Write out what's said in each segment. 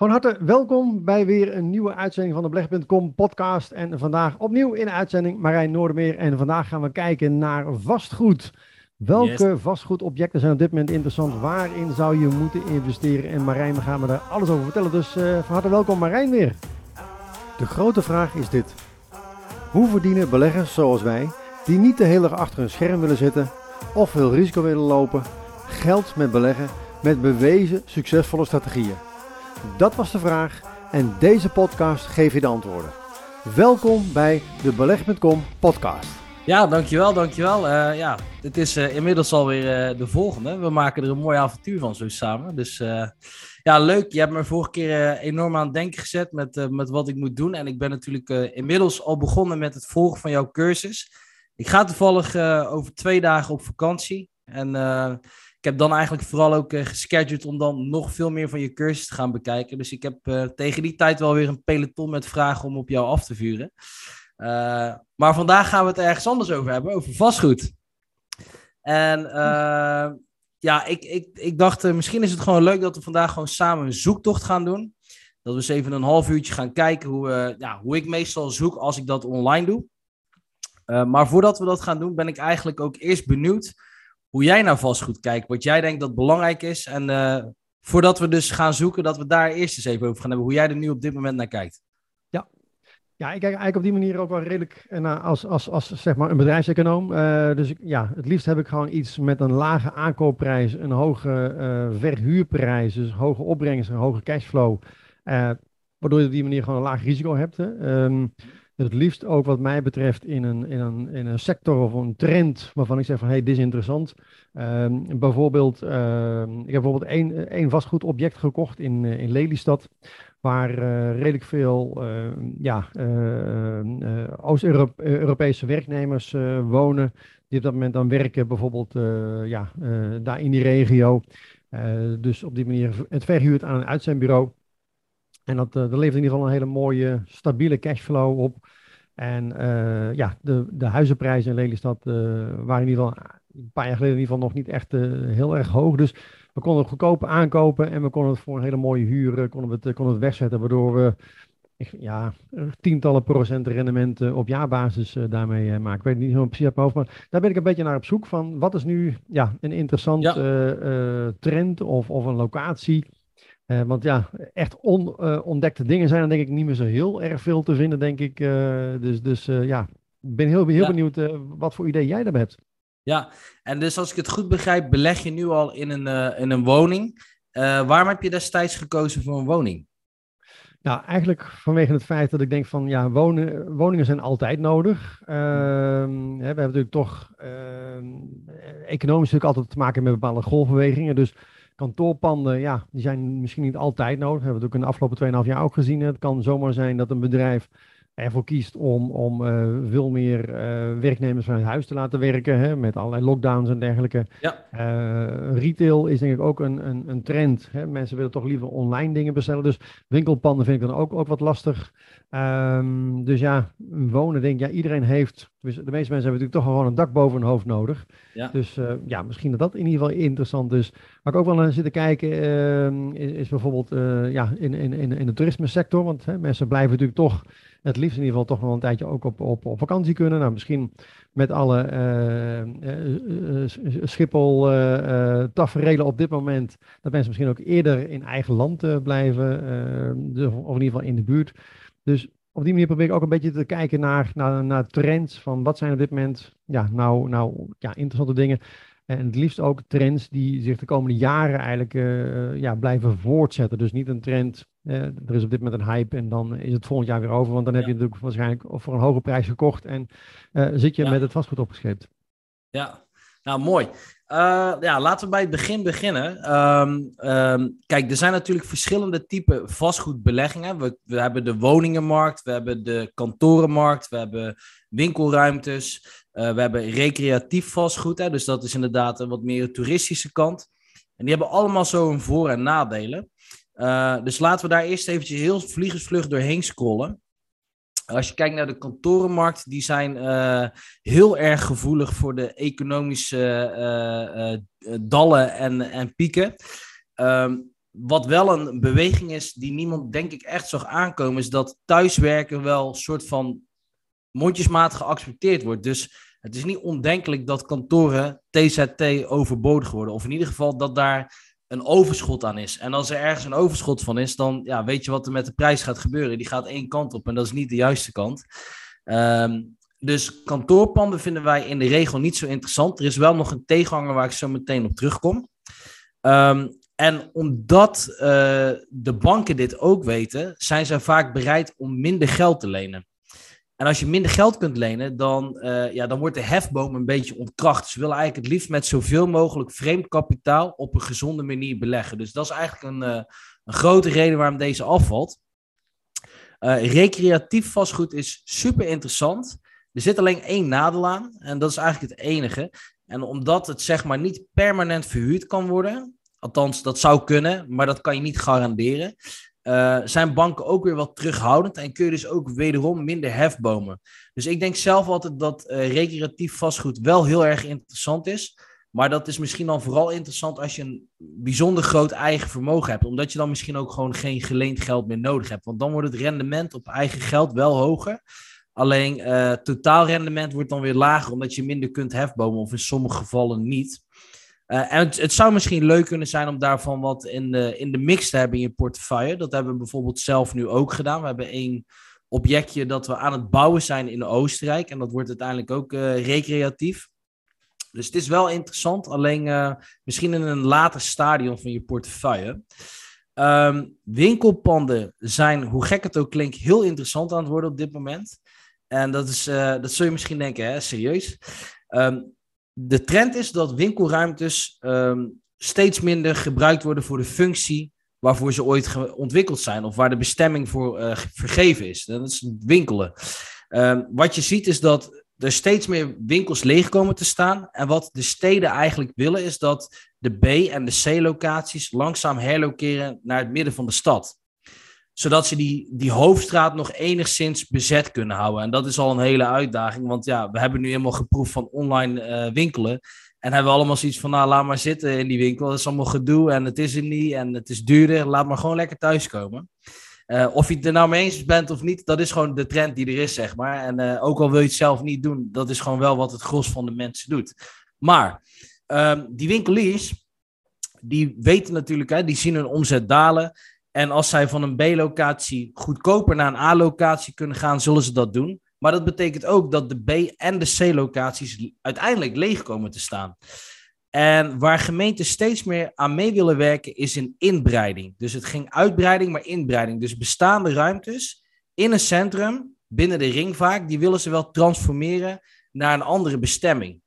Van harte welkom bij weer een nieuwe uitzending van de Beleg.com podcast. En vandaag opnieuw in de uitzending Marijn Noordermeer. En vandaag gaan we kijken naar vastgoed. Welke vastgoedobjecten zijn op dit moment interessant? Waarin zou je moeten investeren? En Marijn, we gaan we daar alles over vertellen. Dus uh, van harte welkom Marijn weer. De grote vraag is dit. Hoe verdienen beleggers zoals wij, die niet de hele dag achter een scherm willen zitten of veel risico willen lopen, geld met beleggen met bewezen succesvolle strategieën? Dat was de vraag en deze podcast geeft je de antwoorden. Welkom bij de Beleg.com podcast. Ja, dankjewel, dankjewel. Uh, ja, dit is uh, inmiddels alweer uh, de volgende. We maken er een mooi avontuur van zo samen. Dus ja, leuk. Je hebt me vorige keer enorm aan het denken gezet met, met wat ik moet doen. En ik ben natuurlijk inmiddels al begonnen met het volgen van jouw cursus. Ik ga toevallig over twee dagen op vakantie. En ik heb dan eigenlijk vooral ook uh, gescheduled om dan nog veel meer van je cursus te gaan bekijken. Dus ik heb uh, tegen die tijd wel weer een peloton met vragen om op jou af te vuren. Uh, maar vandaag gaan we het ergens anders over hebben, over vastgoed. En ja, ik, ik, ik dacht, misschien is het gewoon leuk dat we vandaag gewoon samen een zoektocht gaan doen. Dat we eens even een half uurtje gaan kijken hoe, ja, hoe ik meestal zoek als ik dat online doe. maar voordat we dat gaan doen, ben ik eigenlijk ook eerst benieuwd hoe jij naar vastgoed kijkt, wat jij denkt dat belangrijk is. En uh, voordat we dus gaan zoeken, dat we daar eerst eens even over gaan hebben, hoe jij er nu op dit moment naar kijkt. Ja, ja ik kijk eigenlijk op die manier ook wel redelijk naar als, als, als zeg maar een bedrijfseconoom. Uh, dus ja, het liefst heb ik gewoon iets met een lage aankoopprijs, een hoge verhuurprijs, dus hoge opbrengst, een hoge cashflow. waardoor je op die manier gewoon een laag risico hebt. Hè. Um, het liefst ook wat mij betreft in een, in een, in een sector of een trend waarvan ik zeg van hé, hey, dit is interessant. Um, bijvoorbeeld, uh, ik heb bijvoorbeeld één, één vastgoedobject gekocht in, uh, in Lelystad. Waar uh, redelijk veel ja, Oost-Europese werknemers wonen. Die op dat moment dan werken, bijvoorbeeld ja, daar in die regio. dus op die manier het verhuurt aan een uitzendbureau. En dat, uh, dat levert in ieder geval een hele mooie, stabiele cashflow op. En uh, ja, de, de huizenprijzen in Lelystad uh, waren in ieder geval een paar jaar geleden in ieder geval nog niet echt heel erg hoog. Dus we konden het goedkoop aankopen en we konden het voor een hele mooie huur konden we het, konden het wegzetten. Waardoor we ja, tientallen procent rendement op jaarbasis daarmee maken. Ik weet niet helemaal precies op mijn hoofd, maar daar ben ik een beetje naar op zoek van. Wat is nu ja, een interessant ja. trend of, of een locatie uh, want ja, echt onontdekte uh, dingen zijn er denk ik niet meer zo heel erg veel te vinden, denk ik. Uh, dus dus ja, ik ben heel, heel ja. benieuwd wat voor idee jij daarbij hebt. Ja, en dus als ik het goed begrijp, beleg je nu al in een, in een woning. waarom heb je destijds gekozen voor een woning? Nou, eigenlijk vanwege het feit dat ik denk van ja, wonen, woningen zijn altijd nodig. Uh, we hebben natuurlijk toch ehm, economisch natuurlijk altijd te maken met bepaalde golfbewegingen. Dus kantoorpanden, ja, die zijn misschien niet altijd nodig. We hebben het ook in de afgelopen 2,5 jaar ook gezien. Het kan zomaar zijn dat een bedrijf ervoor kiest om, om uh, veel meer uh, werknemers vanuit huis te laten werken, hè, met allerlei lockdowns en dergelijke. Ja. Uh, retail is denk ik ook een, een, een trend. Hè. Mensen willen toch liever online dingen bestellen. Dus winkelpanden vind ik dan ook, ook wat lastig. Um, dus ja, wonen denk ik, ja, iedereen heeft, dus de meeste mensen hebben natuurlijk toch gewoon een dak boven hun hoofd nodig. Ja. Dus ja, misschien dat dat in ieder geval interessant is. Waar ik ook wel naar zit te kijken ehm, is, is, bijvoorbeeld ja, in, in, in, in de toerisme sector. Want hè, mensen blijven natuurlijk toch het liefst in ieder geval toch wel een tijdje ook op, op, op vakantie kunnen. Nou, misschien met alle uh, Schiphol uh, taferelen op dit moment, dat mensen misschien ook eerder in eigen land blijven, de, of in ieder geval in de buurt. Dus op die manier probeer ik ook een beetje te kijken naar, naar, naar trends van wat zijn op dit moment ja, nou, nou ja, interessante dingen. En het liefst ook trends die zich de komende jaren eigenlijk uh, ja, blijven voortzetten. Dus niet een trend, uh, er is op dit moment een hype en dan is het volgend jaar weer over. Want dan heb je natuurlijk waarschijnlijk voor een hoge prijs gekocht en uh, zit je ja. met het vastgoed opgescheept. Ja, nou mooi. ja, laten we bij het begin beginnen. Um, um, kijk, er zijn natuurlijk verschillende typen vastgoedbeleggingen. We, we hebben de woningenmarkt, we hebben de kantorenmarkt, we hebben winkelruimtes. Uh, we hebben recreatief vastgoed, hè, dus dat is inderdaad een wat meer toeristische kant. En die hebben allemaal zo een voor- en nadelen. Uh, dus laten we daar eerst eventjes heel vliegensvlug doorheen scrollen. Als je kijkt naar de kantorenmarkt, die zijn uh, heel erg gevoelig voor de economische dallen en, en pieken. Um, wat wel een beweging is die niemand denk ik echt zag aankomen, is dat thuiswerken wel een soort van mondjesmaat geaccepteerd wordt. Dus het is niet ondenkelijk dat kantoren TZT overbodig worden. Of in ieder geval dat daar een overschot aan is. En als er ergens een overschot van is, dan ja, weet je wat er met de prijs gaat gebeuren. Die gaat één kant op en dat is niet de juiste kant. Ehm, dus kantoorpanden vinden wij in de regel niet zo interessant. Er is wel nog een tegenhanger waar ik zo meteen op terugkom. Ehm, en omdat uh, de banken dit ook weten, zijn zij vaak bereid om minder geld te lenen. En als je minder geld kunt lenen, dan, uh, ja, dan wordt de hefboom een beetje ontkracht. Ze willen eigenlijk het liefst met zoveel mogelijk vreemd kapitaal op een gezonde manier beleggen. Dus dat is eigenlijk een, uh, een grote reden waarom deze afvalt. Uh, recreatief vastgoed is super interessant. Er zit alleen één nadeel aan en dat is eigenlijk het enige. En omdat het zeg maar niet permanent verhuurd kan worden, althans dat zou kunnen, maar dat kan je niet garanderen, uh, zijn banken ook weer wat terughoudend en kun je dus ook wederom minder hefbomen. Dus ik denk zelf altijd dat uh, recreatief vastgoed wel heel erg interessant is. Maar dat is misschien dan vooral interessant als je een bijzonder groot eigen vermogen hebt. Omdat je dan misschien ook gewoon geen geleend geld meer nodig hebt. Want dan wordt het rendement op eigen geld wel hoger. Alleen uh, totaalrendement wordt dan weer lager omdat je minder kunt hefbomen of in sommige gevallen niet. Uh, en het, zou misschien leuk kunnen zijn om daarvan wat in de, in de mix te hebben in je portefeuille. Dat hebben we bijvoorbeeld zelf nu ook gedaan. We hebben één objectje dat we aan het bouwen zijn in Oostenrijk. En dat wordt uiteindelijk ook uh, recreatief. Dus het is wel interessant, alleen uh, misschien in een later stadium van je portefeuille. Um, winkelpanden zijn, hoe gek het ook klinkt, heel interessant aan het worden op dit moment. En dat, is, dat zul je misschien denken, hè, serieus. Um, de trend is dat winkelruimtes um, steeds minder gebruikt worden voor de functie waarvoor ze ooit ontwikkeld zijn of waar de bestemming voor uh, vergeven is. Dat is winkelen. Um, wat je ziet is dat er steeds meer winkels leeg komen te staan. En wat de steden eigenlijk willen is dat de B- en de C-locaties langzaam herlokeren naar het midden van de stad zodat ze die, die hoofdstraat nog enigszins bezet kunnen houden. En dat is al een hele uitdaging, want ja, we hebben nu helemaal geproefd van online uh, winkelen. En hebben we allemaal zoiets van, nou, laat maar zitten in die winkel. Dat is allemaal gedoe en het is er niet en het is duurder. Laat maar gewoon lekker thuiskomen. Uh, of je het er nou mee eens bent of niet, dat is gewoon de trend die er is, zeg maar. En uh, ook al wil je het zelf niet doen, dat is gewoon wel wat het gros van de mensen doet. Maar uh, die winkeliers, die weten natuurlijk, hè, die zien hun omzet dalen. En als zij van een B-locatie goedkoper naar een A-locatie kunnen gaan, zullen ze dat doen. Maar dat betekent ook dat de B- en de C-locaties uiteindelijk leeg komen te staan. En waar gemeenten steeds meer aan mee willen werken, is in inbreiding. Dus het ging uitbreiding, maar inbreiding. Dus bestaande ruimtes in een centrum, binnen de ring vaak, die willen ze wel transformeren naar een andere bestemming.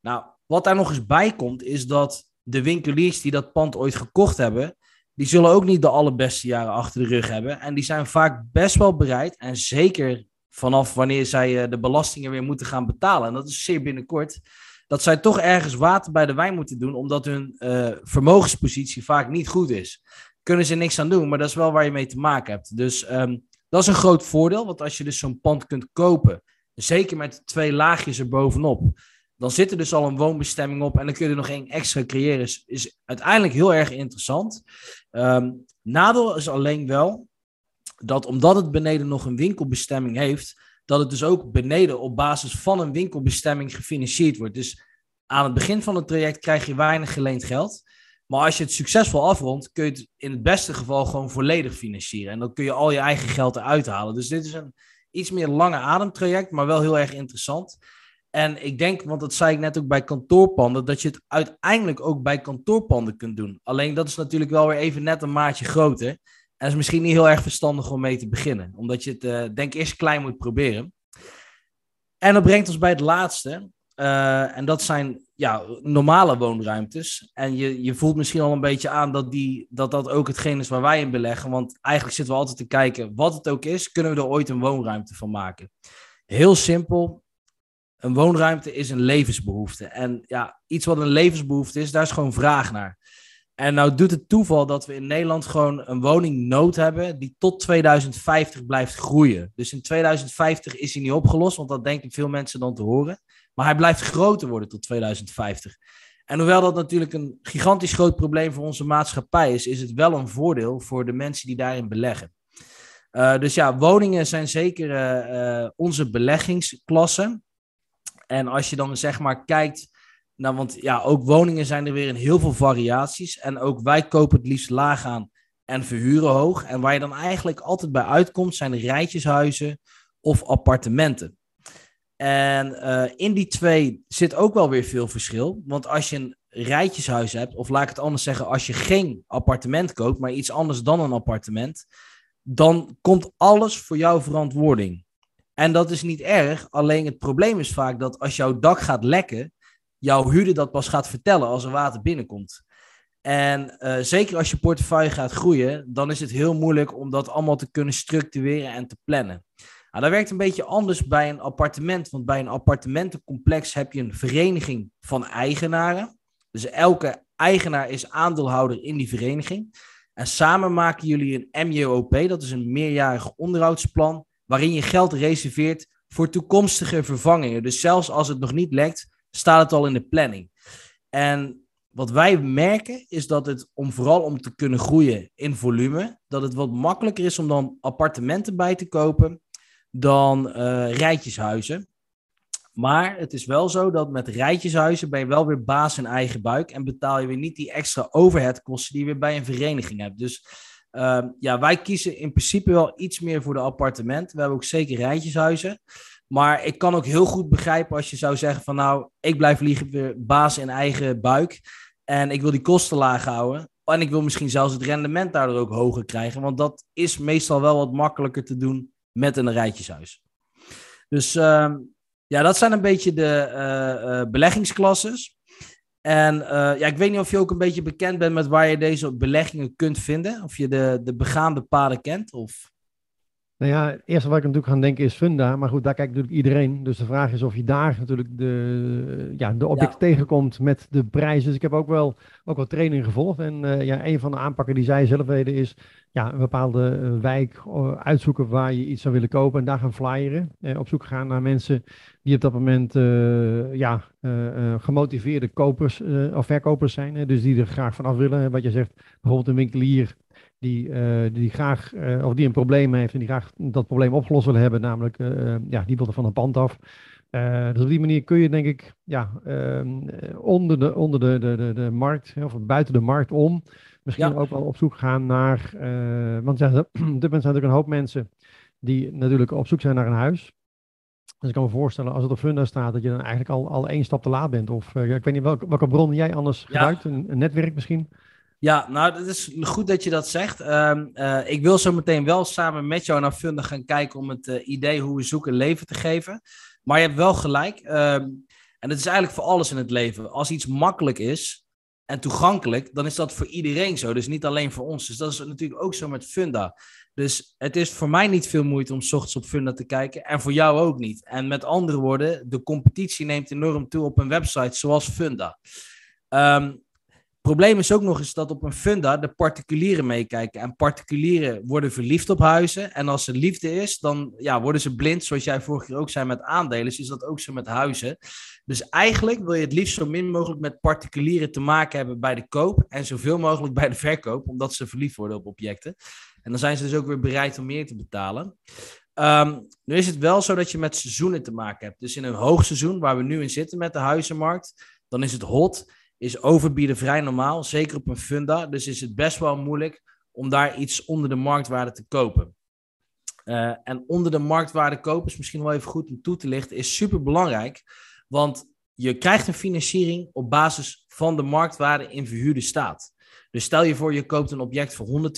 Nou, wat daar nog eens bij komt, is dat de winkeliers die dat pand ooit gekocht hebben, die zullen ook niet de allerbeste jaren achter de rug hebben. En die zijn vaak best wel bereid, en zeker vanaf wanneer zij uh, de belastingen weer moeten gaan betalen, en dat is zeer binnenkort, dat zij toch ergens water bij de wijn moeten doen, omdat hun uh, vermogenspositie vaak niet goed is. Kunnen ze niks aan doen, maar dat is wel waar je mee te maken hebt. Dus um, dat is een groot voordeel, want als je dus zo'n pand kunt kopen, zeker met twee laagjes erbovenop, dan zit er dus al een woonbestemming op en dan kun je er nog één extra creëren. Is, is uiteindelijk heel erg interessant. Um, nadeel is alleen wel dat omdat het beneden nog een winkelbestemming heeft, dat het dus ook beneden op basis van een winkelbestemming gefinancierd wordt. Dus aan het begin van het traject krijg je weinig geleend geld. Maar als je het succesvol afrondt, kun je het in het beste geval gewoon volledig financieren. En dan kun je al je eigen geld eruit halen. Dus dit is een iets meer lange ademtraject, maar wel heel erg interessant. En ik denk, want dat zei ik net ook bij kantoorpanden, dat je het uiteindelijk ook bij kantoorpanden kunt doen. Alleen dat is natuurlijk wel weer even net een maatje groter. En is misschien niet heel erg verstandig om mee te beginnen. Omdat je het, uh, denk ik, eerst klein moet proberen. En dat brengt ons bij het laatste. Uh, en dat zijn ja, normale woonruimtes. En je, je voelt misschien al een beetje aan dat, die, dat dat ook hetgeen is waar wij in beleggen. Want eigenlijk zitten we altijd te kijken, wat het ook is, kunnen we er ooit een woonruimte van maken? Heel simpel, een woonruimte is een levensbehoefte. En ja, iets wat een levensbehoefte is, daar is gewoon vraag naar. En nou doet het toeval dat we in Nederland gewoon een woningnood hebben die tot 2050 blijft groeien. Dus in 2050 is hij niet opgelost, want dat denken veel mensen dan te horen. Maar hij blijft groter worden tot 2050. En hoewel dat natuurlijk een gigantisch groot probleem voor onze maatschappij is, is het wel een voordeel voor de mensen die daarin beleggen. Uh, dus ja, woningen zijn zeker uh, onze beleggingsklasse. En als je dan zeg maar kijkt, nou, want ja, ook woningen zijn er weer in heel veel variaties. En ook wij kopen het liefst laag aan en verhuren hoog. En waar je dan eigenlijk altijd bij uitkomt, zijn rijtjeshuizen of appartementen. En uh, in die twee zit ook wel weer veel verschil. Want als je een rijtjeshuis hebt, of laat ik het anders zeggen, als je geen appartement koopt, maar iets anders dan een appartement, dan komt alles voor jouw verantwoording. En dat is niet erg, alleen het probleem is vaak dat als jouw dak gaat lekken, jouw huurder dat pas gaat vertellen als er water binnenkomt. En uh, zeker als je portefeuille gaat groeien, dan is het heel moeilijk om dat allemaal te kunnen structureren en te plannen. Nou, dat werkt een beetje anders bij een appartement, want bij een appartementencomplex heb je een vereniging van eigenaren. Dus elke eigenaar is aandeelhouder in die vereniging. En samen maken jullie een MJOP, dat is een meerjarig onderhoudsplan, waarin je geld reserveert voor toekomstige vervangingen. Dus zelfs als het nog niet lekt, staat het al in de planning. En wat wij merken is dat het, om vooral om te kunnen groeien in volume, dat het wat makkelijker is om dan appartementen bij te kopen dan uh, rijtjeshuizen. Maar het is wel zo dat met rijtjeshuizen ben je wel weer baas in eigen buik en betaal je weer niet die extra overheadkosten die je weer bij een vereniging hebt. Dus uh, ja, wij kiezen in principe wel iets meer voor de appartement. We hebben ook zeker rijtjeshuizen. Maar ik kan ook heel goed begrijpen als je zou zeggen van nou, ik blijf liever baas in eigen buik. En ik wil die kosten laag houden. En ik wil misschien zelfs het rendement daardoor ook hoger krijgen. Want dat is meestal wel wat makkelijker te doen met een rijtjeshuis. Dus uh, ja, dat zijn een beetje de uh, beleggingsklasses. En uh, ja, ik weet niet of je ook een beetje bekend bent met waar je deze beleggingen kunt vinden. Of je de, de begaande paden kent. Of... Nou ja, het eerste wat ik natuurlijk aan denken is Funda. Maar goed, daar kijkt natuurlijk iedereen. Dus de vraag is of je daar natuurlijk de, ja, de objecten ja. tegenkomt met de prijs. Dus ik heb ook wel, ook wel training gevolgd. En uh, ja, een van de aanpakken die zij zelf weten is ja, een bepaalde uh, wijk uh, uitzoeken waar je iets zou willen kopen. En daar gaan flyeren. op zoek gaan naar mensen die op dat moment ja, gemotiveerde kopers of verkopers zijn. dus die er graag vanaf willen. Wat je zegt, bijvoorbeeld een winkelier die, uh, die graag, uh, of die een probleem heeft en die graag dat probleem opgelost wil hebben, namelijk, uh, ja, die wil er van een pand af. dus op die manier kun je, denk ik, ja, onder, de, onder de, de, de, de markt, of buiten de markt om, misschien ja. ook wel op zoek gaan naar, want ja, op dit moment zijn natuurlijk een hoop mensen die natuurlijk op zoek zijn naar een huis. Dus ik kan me voorstellen, als het op Funda staat, dat je dan eigenlijk al, al één stap te laat bent. Of ik weet niet welke, welke bron jij anders ja. gebruikt, een, een netwerk misschien? Ja, nou, het is goed dat je dat zegt. Uh, uh, ik wil zo meteen wel samen met jou naar Funda gaan kijken om het uh, idee hoe we zoeken leven te geven. Maar je hebt wel gelijk. Ehm, en het is eigenlijk voor alles in het leven. Als iets makkelijk is en toegankelijk, dan is dat voor iedereen zo. Dus niet alleen voor ons. Dus dat is natuurlijk ook zo met Funda. Dus het is voor mij niet veel moeite om ochtends op Funda te kijken. En voor jou ook niet. En met andere woorden, de competitie neemt enorm toe op een website zoals Funda. Um, probleem is ook nog eens dat op een funda de particulieren meekijken. En particulieren worden verliefd op huizen. En als er liefde is, dan ja, worden ze blind, zoals jij vorige keer ook zei met aandelen. Is dat ook zo met huizen. Dus eigenlijk wil je het liefst zo min mogelijk met particulieren te maken hebben bij de koop. En zoveel mogelijk bij de verkoop, omdat ze verliefd worden op objecten. En dan zijn ze dus ook weer bereid om meer te betalen. Um, nu is het wel zo dat je met seizoenen te maken hebt. Dus in een hoogseizoen, waar we nu in zitten met de huizenmarkt, dan is het hot is overbieden vrij normaal, zeker op een funda. Dus is het best wel moeilijk om daar iets onder de marktwaarde te kopen. Uh, en onder de marktwaarde kopen is misschien wel even goed om toe te lichten, is super belangrijk. Want je krijgt een financiering op basis van de marktwaarde in verhuurde staat. Dus stel je voor, je koopt een object voor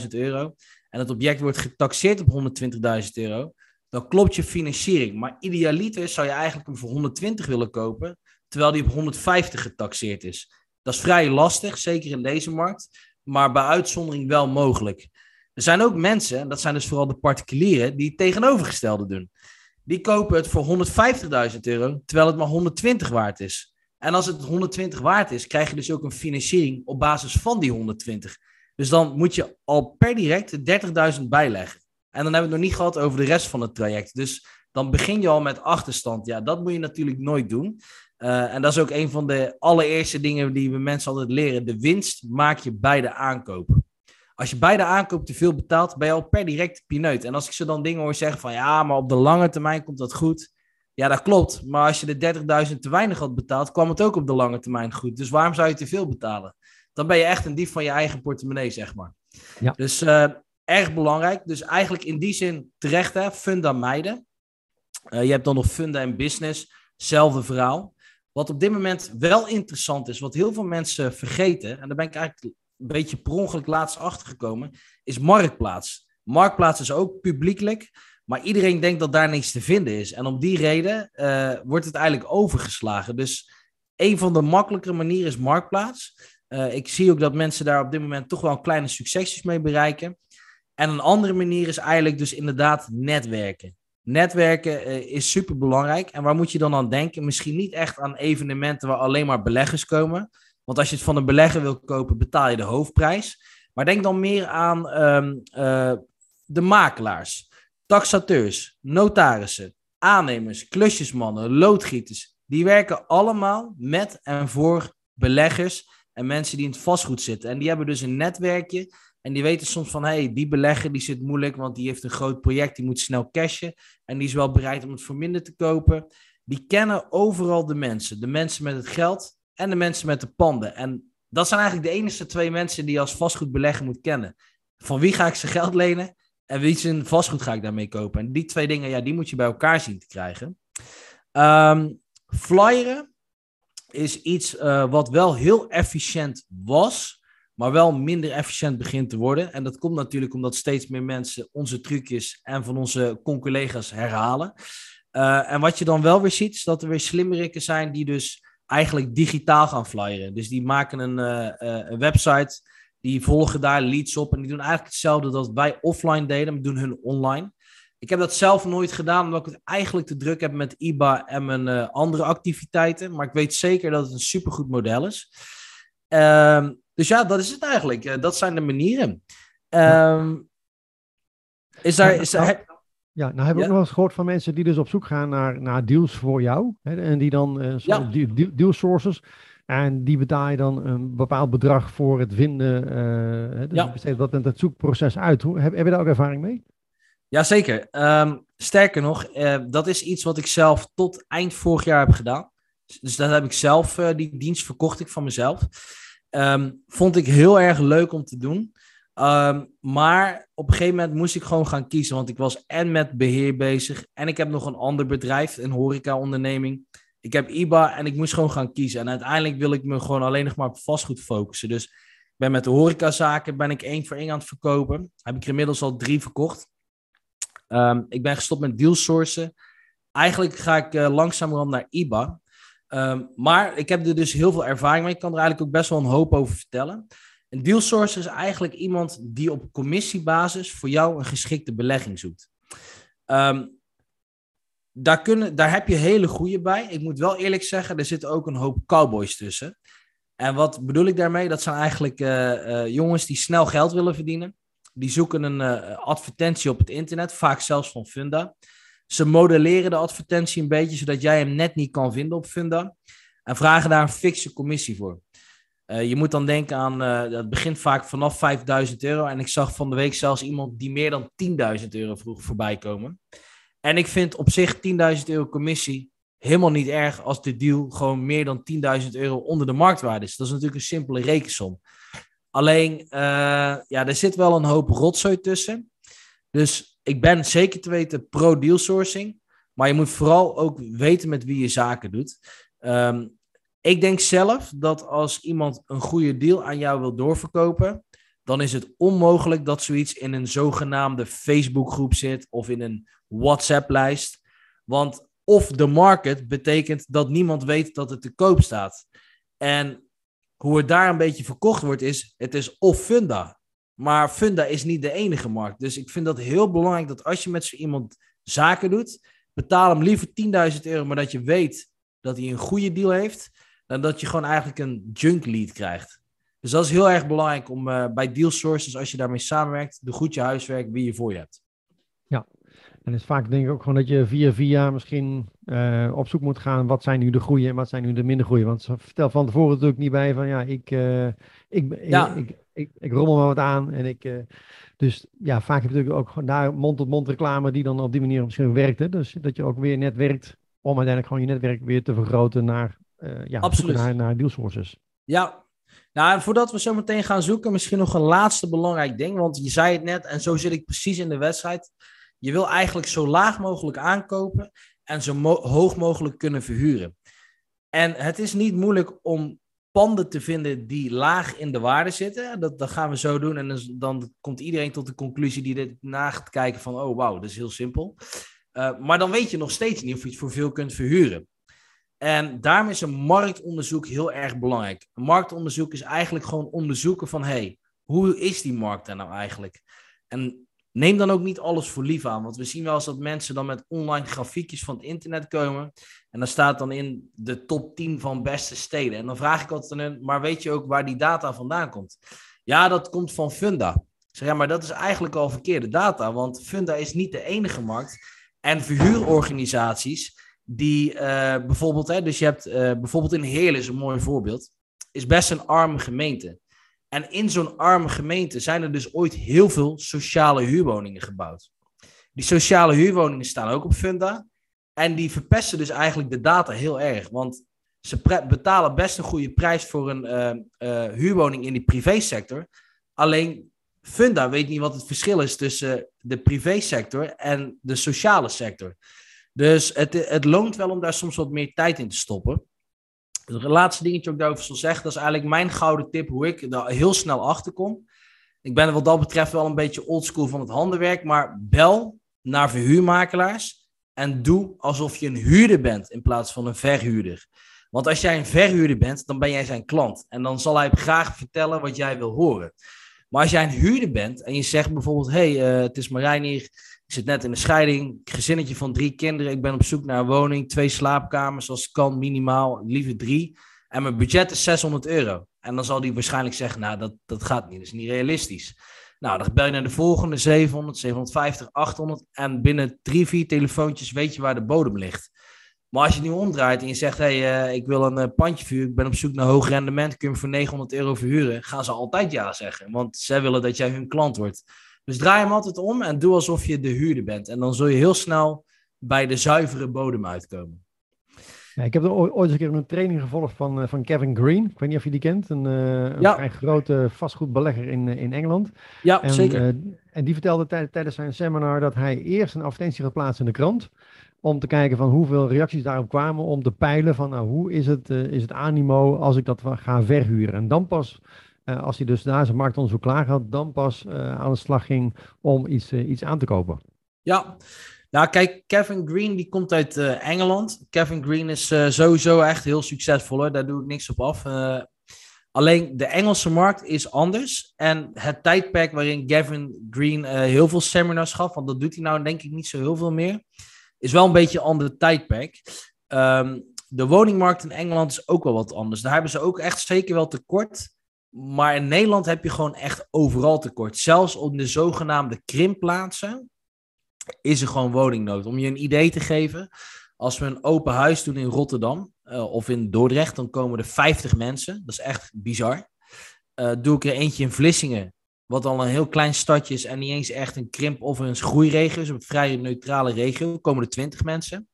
120.000 euro en het object wordt getaxeerd op 120.000 euro, dan klopt je financiering. Maar idealiter zou je eigenlijk hem voor 120 willen kopen, terwijl die op 150 getaxeerd is. Dat is vrij lastig, zeker in deze markt, maar bij uitzondering wel mogelijk. Er zijn ook mensen, en dat zijn dus vooral de particulieren, die het tegenovergestelde doen. Die kopen het voor 150.000 euro, terwijl het maar 120 waard is. En als het 120 waard is, krijg je dus ook een financiering op basis van die 120. Dus dan moet je al per direct 30.000 bijleggen. En dan hebben we het nog niet gehad over de rest van het traject. Dus dan begin je al met achterstand. Ja, dat moet je natuurlijk nooit doen. Uh, en dat is ook een van de allereerste dingen die we mensen altijd leren. De winst maak je bij de aankoop. Als je bij de aankoop te veel betaalt, ben je al per direct pineut. En als ik ze dan dingen hoor zeggen van ja, maar op de lange termijn komt dat goed. Ja, dat klopt. Maar als je de 30.000 te weinig had betaald, kwam het ook op de lange termijn goed. Dus waarom zou je te veel betalen? Dan ben je echt een dief van je eigen portemonnee, zeg maar. Ja. Dus uh, erg belangrijk. Dus eigenlijk in die zin terecht, hè, funda meiden. Uh, je hebt dan nog funda en business. Zelfde verhaal. Wat op dit moment wel interessant is, wat heel veel mensen vergeten, en daar ben ik eigenlijk een beetje per ongeluk laatst achtergekomen, is Marktplaats. Marktplaats is ook publiekelijk, maar iedereen denkt dat daar niks te vinden is. En om die reden uh, wordt het eigenlijk overgeslagen. Dus een van de makkelijkere manieren is Marktplaats. Uh, ik zie ook dat mensen daar op dit moment toch wel kleine succesjes mee bereiken. En een andere manier is eigenlijk dus inderdaad netwerken. Netwerken uh, is super belangrijk. En waar moet je dan aan denken? Misschien niet echt aan evenementen waar alleen maar beleggers komen. Want als je het van een belegger wil kopen, betaal je de hoofdprijs. Maar denk dan meer aan um, uh, de makelaars, taxateurs, notarissen, aannemers, klusjesmannen, loodgieters. Die werken allemaal met en voor beleggers en mensen die in het vastgoed zitten. En die hebben dus een netwerkje en die weten soms van, hé, hey, die belegger die zit moeilijk, want die heeft een groot project, die moet snel cashen. En die is wel bereid om het voor minder te kopen. Die kennen overal de mensen. De mensen met het geld en de mensen met de panden. En dat zijn eigenlijk de enige twee mensen die je als vastgoedbelegger moet kennen. Van wie ga ik zijn geld lenen en wie zijn vastgoed ga ik daarmee kopen? En die twee dingen, ja, die moet je bij elkaar zien te krijgen. Um, flyeren is iets uh, wat wel heel efficiënt was, maar wel minder efficiënt begint te worden. En dat komt natuurlijk omdat steeds meer mensen onze trucjes en van onze collega's herhalen. Uh, en wat je dan wel weer ziet, is dat er weer slimmerikken zijn die dus eigenlijk digitaal gaan flyeren. Dus die maken een, uh, een website, die volgen daar leads op en die doen eigenlijk hetzelfde dat wij offline deden, maar doen hun online. Ik heb dat zelf nooit gedaan, omdat ik het eigenlijk te druk heb met IBA en mijn andere activiteiten. Maar ik weet zeker dat het een supergoed model is. Um, dus ja, dat is het eigenlijk. Uh, dat zijn de manieren. Um, is daar, is daar, ja, nou heb ik ja. ook nog eens gehoord van mensen die dus op zoek gaan naar, naar deals voor jou. Hè, en die dan uh, ja. deal, deal sources. En die betaal je dan een bepaald bedrag voor het vinden. Uh, dus ja. besteedt dat het zoekproces uit. Hoe, heb, heb je daar ook ervaring mee? Jazeker. Um, sterker nog, uh, dat is iets wat ik zelf tot eind vorig jaar heb gedaan. Dus dat heb ik zelf, die dienst verkocht ik van mezelf. Um, vond ik heel erg leuk om te doen. Um, maar op een gegeven moment moest ik gewoon gaan kiezen. Want ik was en met beheer bezig. En ik heb nog een ander bedrijf, een horeca-onderneming. Ik heb IBA en ik moest gewoon gaan kiezen. En uiteindelijk wil ik me gewoon alleen nog maar op vastgoed focussen. Dus ik ben met de horecazaken ben ik één voor één aan het verkopen. Heb ik er inmiddels al drie verkocht. Um, ik ben gestopt met dealsourcen. Eigenlijk ga ik uh, langzamerhand naar IBA. Um, maar ik heb er dus heel veel ervaring mee. Ik kan er eigenlijk ook best wel een hoop over vertellen. Een dealsourcer is eigenlijk iemand die op commissiebasis voor jou een geschikte belegging zoekt. Um, daar, kunnen, daar heb je hele goede bij. Ik moet wel eerlijk zeggen, er zitten ook een hoop cowboys tussen. En wat bedoel ik daarmee? Dat zijn eigenlijk uh, uh, jongens die snel geld willen verdienen. Die zoeken een uh, advertentie op het internet, vaak zelfs van Funda. Ze modelleren de advertentie een beetje, zodat jij hem net niet kan vinden op Funda. En vragen daar een fikse commissie voor. Uh, je moet dan denken aan, uh, dat begint vaak vanaf 5000 euro. En ik zag van de week zelfs iemand die meer dan 10.000 euro vroeg voorbij komen. En ik vind op zich 10.000 euro commissie helemaal niet erg als de deal gewoon meer dan 10.000 euro onder de marktwaarde is. Dat is natuurlijk een simpele rekensom. Alleen, uh, ja, er zit wel een hoop rotzooi tussen. Dus ik ben zeker te weten pro-deal sourcing. Maar je moet vooral ook weten met wie je zaken doet. Um, ik denk zelf dat als iemand een goede deal aan jou wil doorverkopen, dan is het onmogelijk dat zoiets in een zogenaamde Facebookgroep zit of in een WhatsApp-lijst. Want of de market betekent dat niemand weet dat het te koop staat. En hoe het daar een beetje verkocht wordt, is het is of Funda. Maar Funda is niet de enige markt. Dus ik vind dat heel belangrijk dat als je met zo iemand zaken doet, betaal hem liever 10.000 euro, maar dat je weet dat hij een goede deal heeft, dan dat je gewoon eigenlijk een junk lead krijgt. Dus dat is heel erg belangrijk om uh, bij deal sources, als je daarmee samenwerkt, de goed je huiswerk wie je voor je hebt. Ja, En is vaak denk ik ook gewoon dat je via via misschien uh, op zoek moet gaan. Wat zijn nu de groeien en wat zijn nu de minder groeien? Want ze vertel van tevoren natuurlijk niet bij van ja, ik, uh, ik, ja. ik, ik, ik, rommel maar wat aan. En ik, uh, dus ja, vaak heb je natuurlijk ook daar mond-tot-mond reclame die dan op die manier misschien werkt. Hè? Dus dat je ook weer net werkt om uiteindelijk gewoon je netwerk weer te vergroten naar, ja, Absoluut. naar, naar deal sources. Ja, nou, voordat we zo meteen gaan zoeken, misschien nog een laatste belangrijk ding. Want je zei het net, en zo zit ik precies in de wedstrijd. Je wil eigenlijk zo laag mogelijk aankopen en zo hoog mogelijk kunnen verhuren. En het is niet moeilijk om panden te vinden die laag in de waarde zitten. Dat, dat gaan we zo doen. En dan, komt iedereen tot de conclusie die dit na gaat kijken van... oh, wauw, dat is heel simpel. Uh, maar dan weet je nog steeds niet of je het voor veel kunt verhuren. En daarom is een marktonderzoek heel erg belangrijk. Een marktonderzoek is eigenlijk gewoon onderzoeken van... hey, hoe is die markt daar nou eigenlijk? En neem dan ook niet alles voor lief aan. Want we zien wel eens dat mensen dan met online grafiekjes van het internet komen. En dan staat dan in de top 10 van beste steden. En dan vraag ik altijd aan maar weet je ook waar die data vandaan komt? Ja, dat komt van Funda. Zeg, ja, maar dat is eigenlijk al verkeerde data. Want Funda is niet de enige markt. En verhuurorganisaties die uh, bijvoorbeeld, hè, dus je hebt uh, bijvoorbeeld in Heerlen is een mooi voorbeeld, is best een arme gemeente. En in zo'n arme gemeente zijn er dus ooit heel veel sociale huurwoningen gebouwd. Die sociale huurwoningen staan ook op Funda. En die verpesten dus eigenlijk de data heel erg. Want ze betalen best een goede prijs voor een uh, uh, huurwoning in die privésector. Alleen Funda weet niet wat het verschil is tussen de privésector en de sociale sector. Dus het, het loont wel om daar soms wat meer tijd in te stoppen. Het laatste dingetje ook daarover zal zeggen, dat is eigenlijk mijn gouden tip hoe ik er heel snel achter kom. Ik ben wat dat betreft wel een beetje oldschool van het handenwerk, maar bel naar verhuurmakelaars en doe alsof je een huurder bent in plaats van een verhuurder. Want als jij een verhuurder bent, dan ben jij zijn klant en dan zal hij graag vertellen wat jij wil horen. Maar als jij een huurder bent en je zegt bijvoorbeeld: hey, uh, het is Marijn hier, ik zit net in een scheiding, gezinnetje van drie kinderen. Ik ben op zoek naar een woning, twee slaapkamers als kan, minimaal, liever drie. En mijn budget is 600 euro. En dan zal die waarschijnlijk zeggen, nou, dat, dat gaat niet, dat is niet realistisch. Nou, dan bel je naar de volgende, 700, 750, 800. En binnen drie, vier telefoontjes weet je waar de bodem ligt. Maar als je nu omdraait en je zegt, hey, uh, ik wil een uh, pandje vuur, ik ben op zoek naar hoog rendement, kun je hem voor 900 euro verhuren, gaan ze altijd ja zeggen. Want zij willen dat jij hun klant wordt. Dus draai hem altijd om en doe alsof je de huurder bent. En dan zul je heel snel bij de zuivere bodem uitkomen. Ja, ik heb er ooit eens een keer een training gevolgd van, eh, van Kevin Green. Ik weet niet of je die kent. Een, uh, een ja. vrij grote vastgoedbelegger in, eh, in Engeland. Ja, en, zeker. Uh, en die vertelde tijdens zijn seminar dat hij eerst een advertentie gaat plaatsen in de krant. Om te kijken van hoeveel reacties daarop kwamen. Om te peilen van nou, hoe is het, is het animo als ik dat ga verhuren. En dan pas uh, als hij dus daar zijn marktonderzoek klaar had, dan pas uh, aan de slag ging om iets, uh, iets aan te kopen. Ja, nou kijk, Kevin Green die komt uit Engeland. Kevin Green is sowieso echt heel succesvol, hoor. daar doe ik niks op af. alleen de Engelse markt is anders. En het tijdperk waarin Kevin Green heel veel seminars gaf, want dat doet hij nou denk ik niet zo heel veel meer, is wel een beetje een ander tijdperk. Um, de woningmarkt in Engeland is ook wel wat anders. Daar hebben ze ook echt zeker wel tekort maar in Nederland heb je gewoon echt overal tekort. Zelfs op de zogenaamde krimpplaatsen is er gewoon woningnood. Om je een idee te geven, als we een open huis doen in Rotterdam uh, of in Dordrecht, dan komen er 50 mensen. Dat is echt bizar. Uh, doe ik er eentje in Vlissingen, wat al een heel klein stadje is en niet eens echt een krimp of een groeiregio, is een vrij neutrale regio, komen er 20 mensen.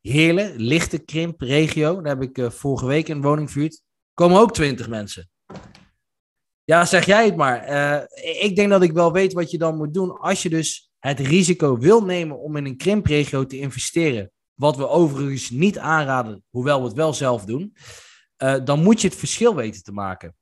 Heerlen, lichte krimp regio, daar heb ik uh, vorige week een woning komen ook 20 mensen. Ja, zeg jij het maar. Uh, ik denk dat ik wel weet wat je dan moet doen. Als je dus het risico wil nemen om in een krimpregio te investeren, wat we overigens niet aanraden, hoewel we het wel zelf doen, uh, dan moet je het verschil weten te maken.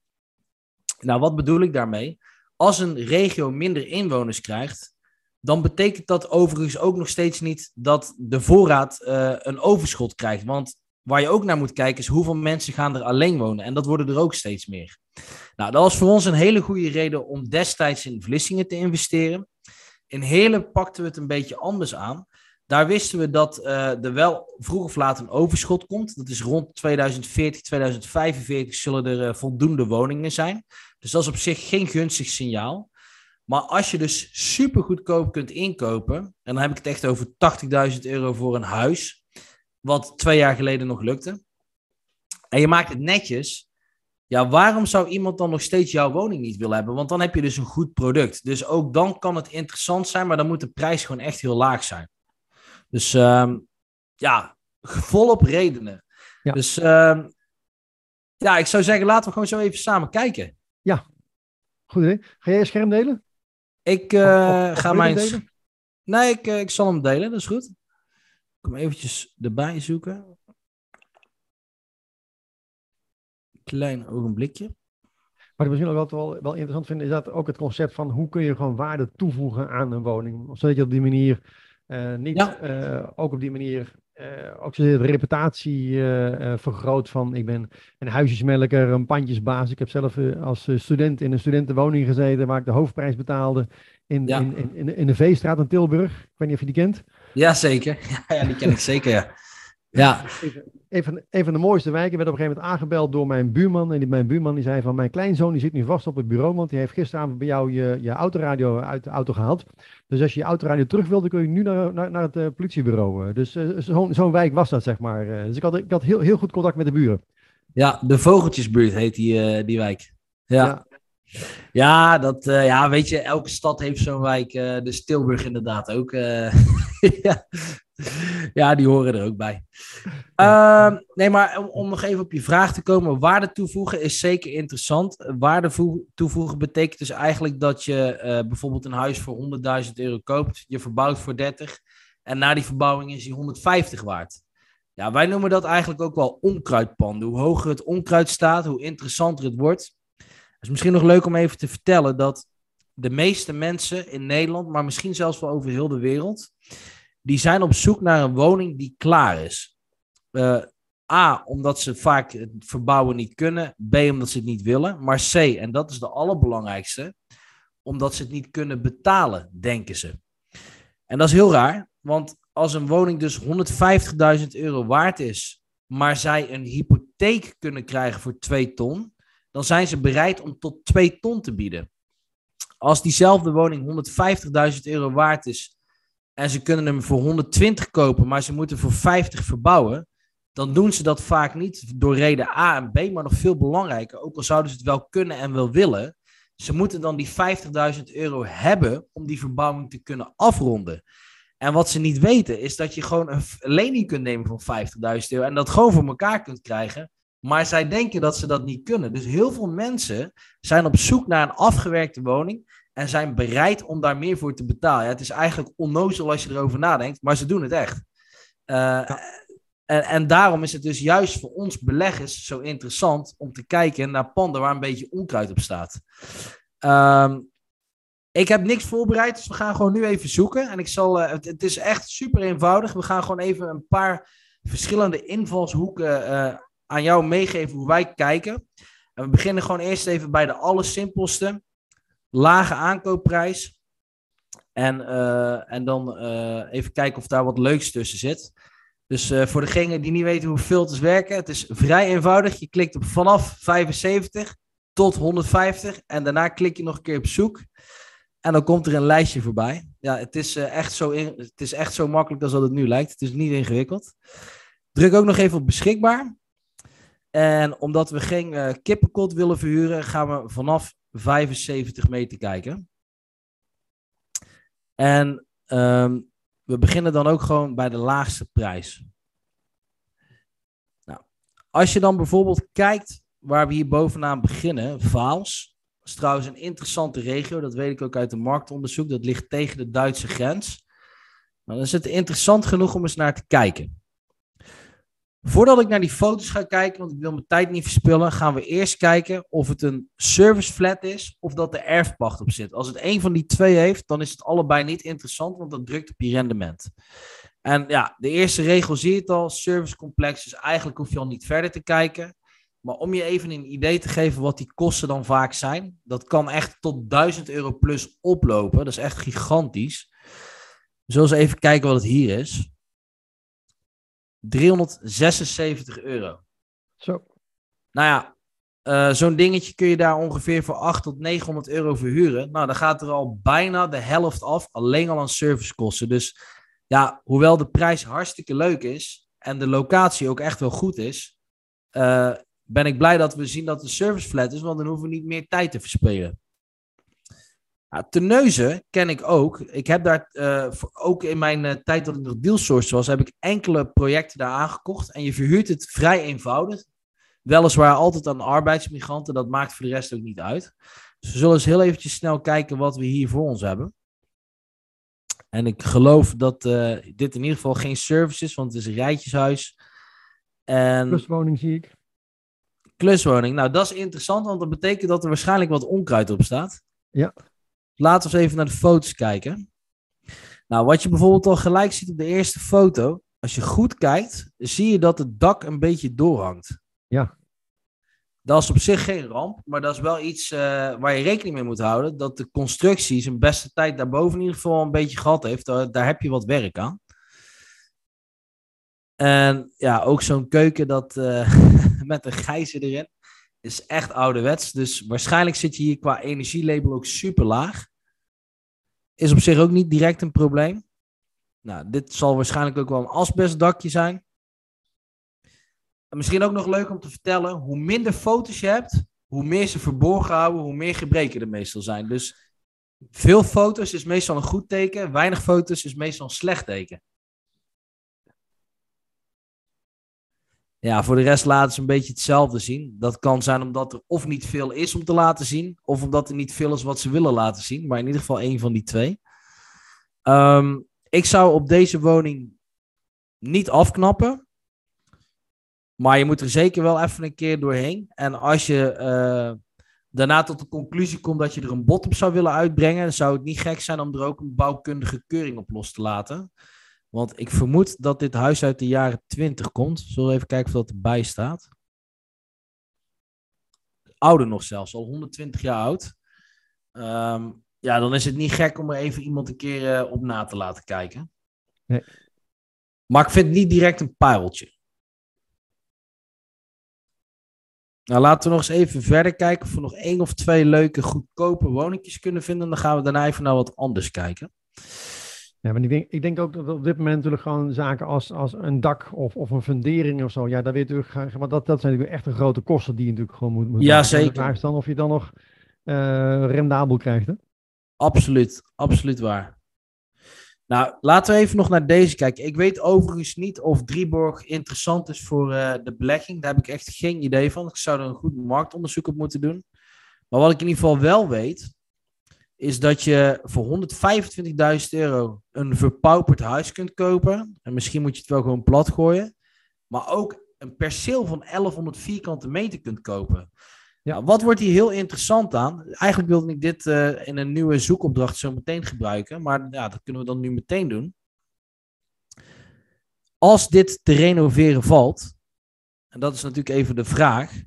Nou, wat bedoel ik daarmee? Als een regio minder inwoners krijgt, dan betekent dat overigens ook nog steeds niet dat de voorraad uh, een overschot krijgt. Want waar je ook naar moet kijken is hoeveel mensen gaan er alleen wonen. En dat worden er ook steeds meer. Nou, dat was voor ons een hele goede reden om destijds in Vlissingen te investeren. In Heerlen pakten we het een beetje anders aan. Daar wisten we dat uh, er wel vroeg of laat een overschot komt. Dat is rond 2040, 2045 zullen er uh, voldoende woningen zijn. Dus dat is op zich geen gunstig signaal. Maar als je dus super goedkoop kunt inkopen, en dan heb ik het echt over 80.000 euro voor een huis, wat twee jaar geleden nog lukte, en je maakt het netjes, ja, waarom zou iemand dan nog steeds jouw woning niet willen hebben? Want dan heb je dus een goed product. Dus ook dan kan het interessant zijn, maar dan moet de prijs gewoon echt heel laag zijn. Dus um, ja, volop redenen. Ja. Dus um, ja, ik zou zeggen, laten we gewoon zo even samen kijken. Ja, goed idee. Ga jij je scherm delen? Ik uh, ga mijn... Delen? Nee, ik, uh, ik zal hem delen, dat is goed. Ik kom eventjes erbij zoeken. Klein ogenblikje. Wat ik misschien ook wel, wel interessant vind, is dat ook het concept van hoe kun je gewoon waarde toevoegen aan een woning. Zodat je op die manier uh, niet ja. ook op die manier uh, ook de reputatie vergroot van ik ben een huisjesmelker, een pandjesbaas. Ik heb zelf als student in een studentenwoning gezeten waar ik de hoofdprijs betaalde in, in, in, in, de Veestraat in Tilburg. Ik weet niet of je die kent. Jazeker, ja, ja die ken ik zeker, ja. Ja. Een van, een van de mooiste wijken werd op een gegeven moment aangebeld door mijn buurman. En die, mijn buurman die zei van mijn kleinzoon die zit nu vast op het bureau, want die heeft gisteravond bij jou je, je autoradio uit de auto gehaald. Dus als je je autoradio terug wilde, kun je nu naar, naar, naar het uh, politiebureau. Dus uh, zo'n zo'n wijk was dat, zeg maar. Dus ik had, ik had heel, heel goed contact met de buren. Ja, de Vogeltjesbuurt heet die, die wijk. Ja. ja. Ja, dat, uh, ja, weet je, elke stad heeft zo'n wijk. Uh, de Tilburg inderdaad ook. Uh, ja. ja, die horen er ook bij. Uh, nee, maar om, om, nog even op je vraag te komen. Waarde toevoegen is zeker interessant. Waarde toevoegen betekent dus eigenlijk dat je bijvoorbeeld een huis voor 100.000 euro koopt. Je verbouwt voor 30. En na die verbouwing is die 150 waard. Ja, wij noemen dat eigenlijk ook wel onkruidpanden. Hoe hoger het onkruid staat, hoe interessanter het wordt. Is misschien nog leuk om even te vertellen dat de meeste mensen in Nederland, maar misschien zelfs wel over heel de wereld, die zijn op zoek naar een woning die klaar is. Uh, A, omdat ze vaak het verbouwen niet kunnen. B, omdat ze het niet willen. Maar C, en dat is de allerbelangrijkste, omdat ze het niet kunnen betalen, denken ze. En dat is heel raar, want als een woning dus 150.000 euro waard is, maar zij een hypotheek kunnen krijgen voor 2 ton, dan zijn ze bereid om tot 2 ton te bieden. Als diezelfde woning 150.000 euro waard is en ze kunnen hem voor 120 kopen, maar ze moeten voor 50 verbouwen, dan doen ze dat vaak niet door reden A en B, maar nog veel belangrijker, ook al zouden ze het wel kunnen en wel willen, ze moeten dan die 50.000 euro hebben om die verbouwing te kunnen afronden. En wat ze niet weten is dat je gewoon een lening kunt nemen van 50.000 euro en dat gewoon voor elkaar kunt krijgen maar zij denken dat ze dat niet kunnen. Dus heel veel mensen zijn op zoek naar een afgewerkte woning en zijn bereid om daar meer voor te betalen. Ja, het is eigenlijk onnozel als je erover nadenkt, maar ze doen het echt. Uh, en, en daarom is het dus juist voor ons beleggers zo interessant om te kijken naar panden waar een beetje onkruid op staat. Um, ik heb niks voorbereid, dus we gaan gewoon nu even zoeken. En ik zal, uh, het, het, is echt super eenvoudig. We gaan gewoon even een paar verschillende invalshoeken uh, aan jou meegeven hoe wij kijken. En we beginnen gewoon eerst even bij de allersimpelste. Lage aankoopprijs. En, uh, en dan uh, even kijken of daar wat leuks tussen zit. Dus uh, voor degenen die niet weten hoe filters werken, het is vrij eenvoudig. Je klikt op vanaf 75 tot 150 en daarna klik je nog een keer op zoek. En dan komt er een lijstje voorbij. Ja, het is, echt, zo het is echt zo makkelijk als dat het nu lijkt. Het is niet ingewikkeld. Druk ook nog even op beschikbaar. En omdat we geen uh, kippenkot willen verhuren, gaan we vanaf 75 meter kijken. En um, we beginnen dan ook gewoon bij de laagste prijs. Nou, als je dan bijvoorbeeld kijkt waar we hier bovenaan beginnen, Vaals. Dat is trouwens een interessante regio, dat weet ik ook uit de marktonderzoek. Dat ligt tegen de Duitse grens. Dan is het interessant genoeg om eens naar te kijken. Voordat ik naar die foto's ga kijken, want ik wil mijn tijd niet verspillen, gaan we eerst kijken of het een service flat is of dat er erfpacht op zit. Als het een van die twee heeft, dan is het allebei niet interessant, want dat drukt op je rendement. En ja, de eerste regel zie je het al, servicecomplex, dus eigenlijk hoef je al niet verder te kijken. Maar om je even een idee te geven wat die kosten dan vaak zijn, dat kan echt tot 1000 euro plus oplopen. Dat is echt gigantisch. We zullen eens even kijken wat het hier is. 376 euro. Zo. Nou ja, Uh, Zo'n dingetje kun je daar ongeveer voor 800 tot 900 euro verhuren. Nou, dan gaat er al bijna de helft af, alleen al aan servicekosten. Dus ja, hoewel de prijs hartstikke leuk is en de locatie ook echt wel goed is, uh, ben ik blij dat we zien dat de service flat is, want dan hoeven we niet meer tijd te verspelen. Ja, Terneuzen ken ik ook. Ik heb daar uh, ook in mijn uh, tijd dat ik nog dealsource was, heb ik enkele projecten daar aangekocht. En je verhuurt het vrij eenvoudig. Weliswaar altijd aan arbeidsmigranten, dat maakt voor de rest ook niet uit. Dus we zullen eens heel eventjes snel kijken wat we hier voor ons hebben. En ik geloof dat uh, dit in ieder geval geen service is, want het is een rijtjeshuis. En... Kluswoning zie ik. Kluswoning. Nou, dat is interessant, want dat betekent dat er waarschijnlijk wat onkruid op staat. Ja. Laten we eens even naar de foto's kijken. Nou, wat je bijvoorbeeld al gelijk ziet op de eerste foto, als je goed kijkt, zie je dat het dak een beetje doorhangt. Ja. Dat is op zich geen ramp, maar dat is wel iets uh, waar je rekening mee moet houden. Dat de constructie zijn beste tijd daarboven in ieder geval een beetje gehad heeft. Daar, daar heb je wat werk aan. En ja, ook zo'n keuken dat, uh, met een gijzer erin is echt ouderwets. Dus waarschijnlijk zit je hier qua energielabel ook super laag. Is op zich ook niet direct een probleem. Nou, dit zal waarschijnlijk ook wel een asbestdakje zijn. En misschien ook nog leuk om te vertellen, hoe minder foto's je hebt, hoe meer ze verborgen houden, hoe meer gebreken er meestal zijn. Dus veel foto's is meestal een goed teken, weinig foto's is meestal een slecht teken. Ja, voor de rest laten ze een beetje hetzelfde zien. Dat kan zijn omdat er of niet veel is om te laten zien, of omdat er niet veel is wat ze willen laten zien. Maar in ieder geval één van die twee. Um, ik zou op deze woning niet afknappen. Maar je moet er zeker wel even een keer doorheen. En als je uh, daarna tot de conclusie komt dat je er een bod op zou willen uitbrengen, zou het niet gek zijn om er ook een bouwkundige keuring op los te laten. Want ik vermoed dat dit huis uit de jaren 20 komt. Zullen we even kijken of dat erbij staat. Ouder nog zelfs, al 120 jaar oud. Um, ja, dan is het niet gek om er even iemand een keer uh, op na te laten kijken. Nee. Maar ik vind het niet direct een pareltje. Nou, laten we nog eens even verder kijken of we nog één of twee leuke, goedkope woningjes kunnen vinden. Dan gaan we daarna even naar wat anders kijken. Ja, maar ik denk, ik denk ook dat op dit moment natuurlijk gewoon zaken als, als een dak of, of een fundering of zo. Ja, daar weet natuurlijk, maar dat, dat zijn natuurlijk echt een grote kosten die je natuurlijk gewoon moet, moet Ja, zeker. De vraag is dan of je dan nog uh, rendabel krijgt, hè? Absoluut, absoluut waar. Nou, laten we even nog naar deze kijken. Ik weet overigens niet of Drieborg interessant is voor uh, de belegging. Daar heb ik echt geen idee van. Ik zou er een goed marktonderzoek op moeten doen. Maar wat ik in ieder geval wel weet, is dat je voor 125.000 euro een verpauperd huis kunt kopen. En misschien moet je het wel gewoon plat gooien. Maar ook een perceel van 1100 vierkante meter kunt kopen. Ja, nou, wat wordt hier heel interessant aan? Eigenlijk wilde ik dit uh, in een nieuwe zoekopdracht zo meteen gebruiken. Maar ja, dat kunnen we dan nu meteen doen. Als dit te renoveren valt, en dat is natuurlijk even de vraag.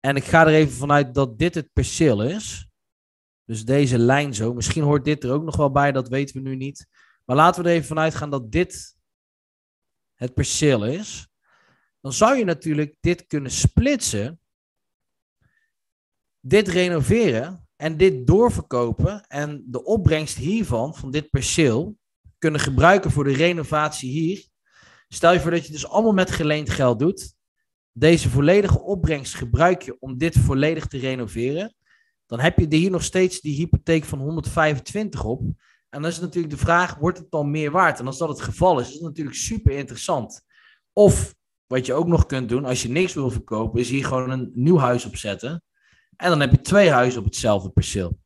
En ik ga er even vanuit dat dit het perceel is. Dus deze lijn zo. Misschien hoort dit er ook nog wel bij, dat weten we nu niet. Maar laten we er even vanuit gaan dat dit het perceel is. Dan zou je natuurlijk dit kunnen splitsen. Dit renoveren en dit doorverkopen. En de opbrengst hiervan, van dit perceel, kunnen gebruiken voor de renovatie hier. Stel je voor dat je dus allemaal met geleend geld doet. Deze volledige opbrengst gebruik je om dit volledig te renoveren dan heb je hier nog steeds die hypotheek van 125 op. En dan is natuurlijk de vraag, wordt het dan meer waard? En als dat het geval is, is het natuurlijk super interessant. Of wat je ook nog kunt doen, als je niks wil verkopen, is hier gewoon een nieuw huis opzetten. En dan heb je twee huizen op hetzelfde perceel.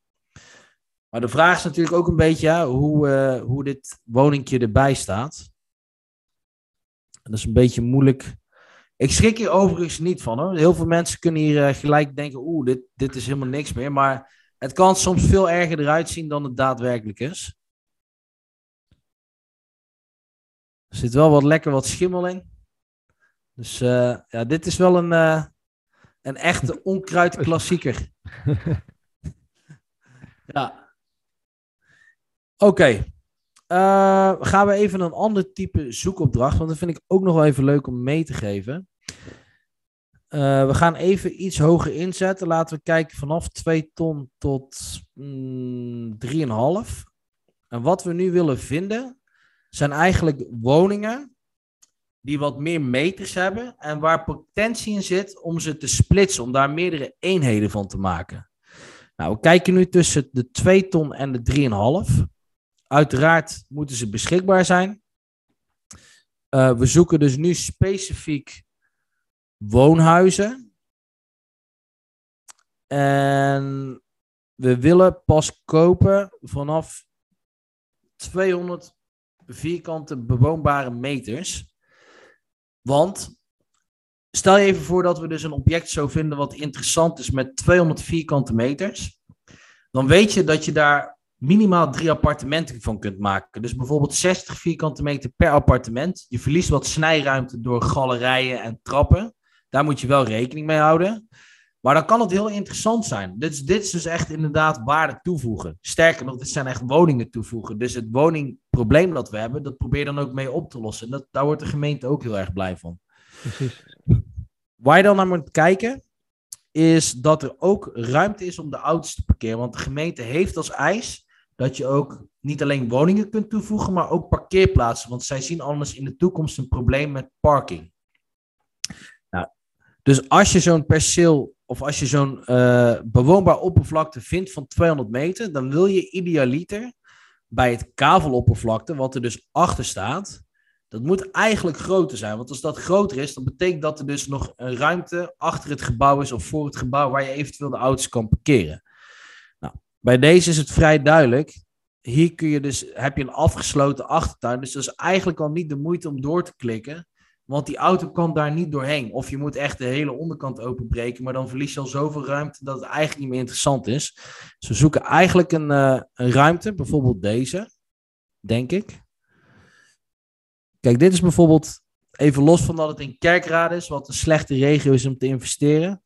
Maar de vraag is natuurlijk ook een beetje hoe, uh, hoe dit woningje erbij staat. En dat is een beetje moeilijk ik schrik hier overigens niet van hoor. Heel veel mensen kunnen hier uh, gelijk denken, oeh, dit, dit is helemaal niks meer. Maar het kan soms veel erger eruit zien dan het daadwerkelijk is. Er zit wel wat lekker wat schimmel in. Dus uh, ja, dit is wel een, uh, een echte onkruidklassieker. ja. Oké. Okay. Uh, gaan we even een ander type zoekopdracht, want dat vind ik ook nog wel even leuk om mee te geven. Uh, we gaan even iets hoger inzetten. Laten we kijken vanaf 2 ton tot mm, 3,5. En wat we nu willen vinden, zijn eigenlijk woningen die wat meer meters hebben en waar potentie in zit om ze te splitsen, om daar meerdere eenheden van te maken. Nou, we kijken nu tussen de 2 ton en de 3,5. Uiteraard moeten ze beschikbaar zijn. Uh, we zoeken dus nu specifiek woonhuizen. En we willen pas kopen vanaf 200 vierkante bewoonbare meters. Want stel je even voor dat we dus een object zo vinden wat interessant is met 200 vierkante meters. Dan weet je dat je daar minimaal drie appartementen van kunt maken. Dus bijvoorbeeld 60 vierkante meter per appartement. Je verliest wat snijruimte door galerijen en trappen. Daar moet je wel rekening mee houden. Maar dan kan het heel interessant zijn. Dit is, dit is dus echt inderdaad waarde toevoegen. Sterker nog, dit zijn echt woningen toevoegen. Dus het woningprobleem dat we hebben, dat probeer je dan ook mee op te lossen. En dat, daar wordt de gemeente ook heel erg blij van. Precies. Waar je dan naar moet kijken, is dat er ook ruimte is om de auto's te parkeren. Want de gemeente heeft als eis dat je ook niet alleen woningen kunt toevoegen, maar ook parkeerplaatsen. Want zij zien anders in de toekomst een probleem met parking. Dus als je zo'n perceel of als je zo'n uh, bewoonbaar oppervlakte vindt van 200 meter, dan wil je idealiter bij het kaveloppervlakte, wat er dus achter staat, dat moet eigenlijk groter zijn. Want als dat groter is, dan betekent dat er dus nog een ruimte achter het gebouw is of voor het gebouw waar je eventueel de auto's kan parkeren. Bij deze is het vrij duidelijk. Hier kun je dus, heb je een afgesloten achtertuin. Dus dat is eigenlijk al niet de moeite om door te klikken. Want die auto kan daar niet doorheen. Of je moet echt de hele onderkant openbreken. Maar dan verlies je al zoveel ruimte dat het eigenlijk niet meer interessant is. Dus we zoeken eigenlijk een, uh, een ruimte. Bijvoorbeeld deze. Denk ik. Kijk, dit is bijvoorbeeld. Even los van dat het in Kerkraad is. Wat een slechte regio is om te investeren.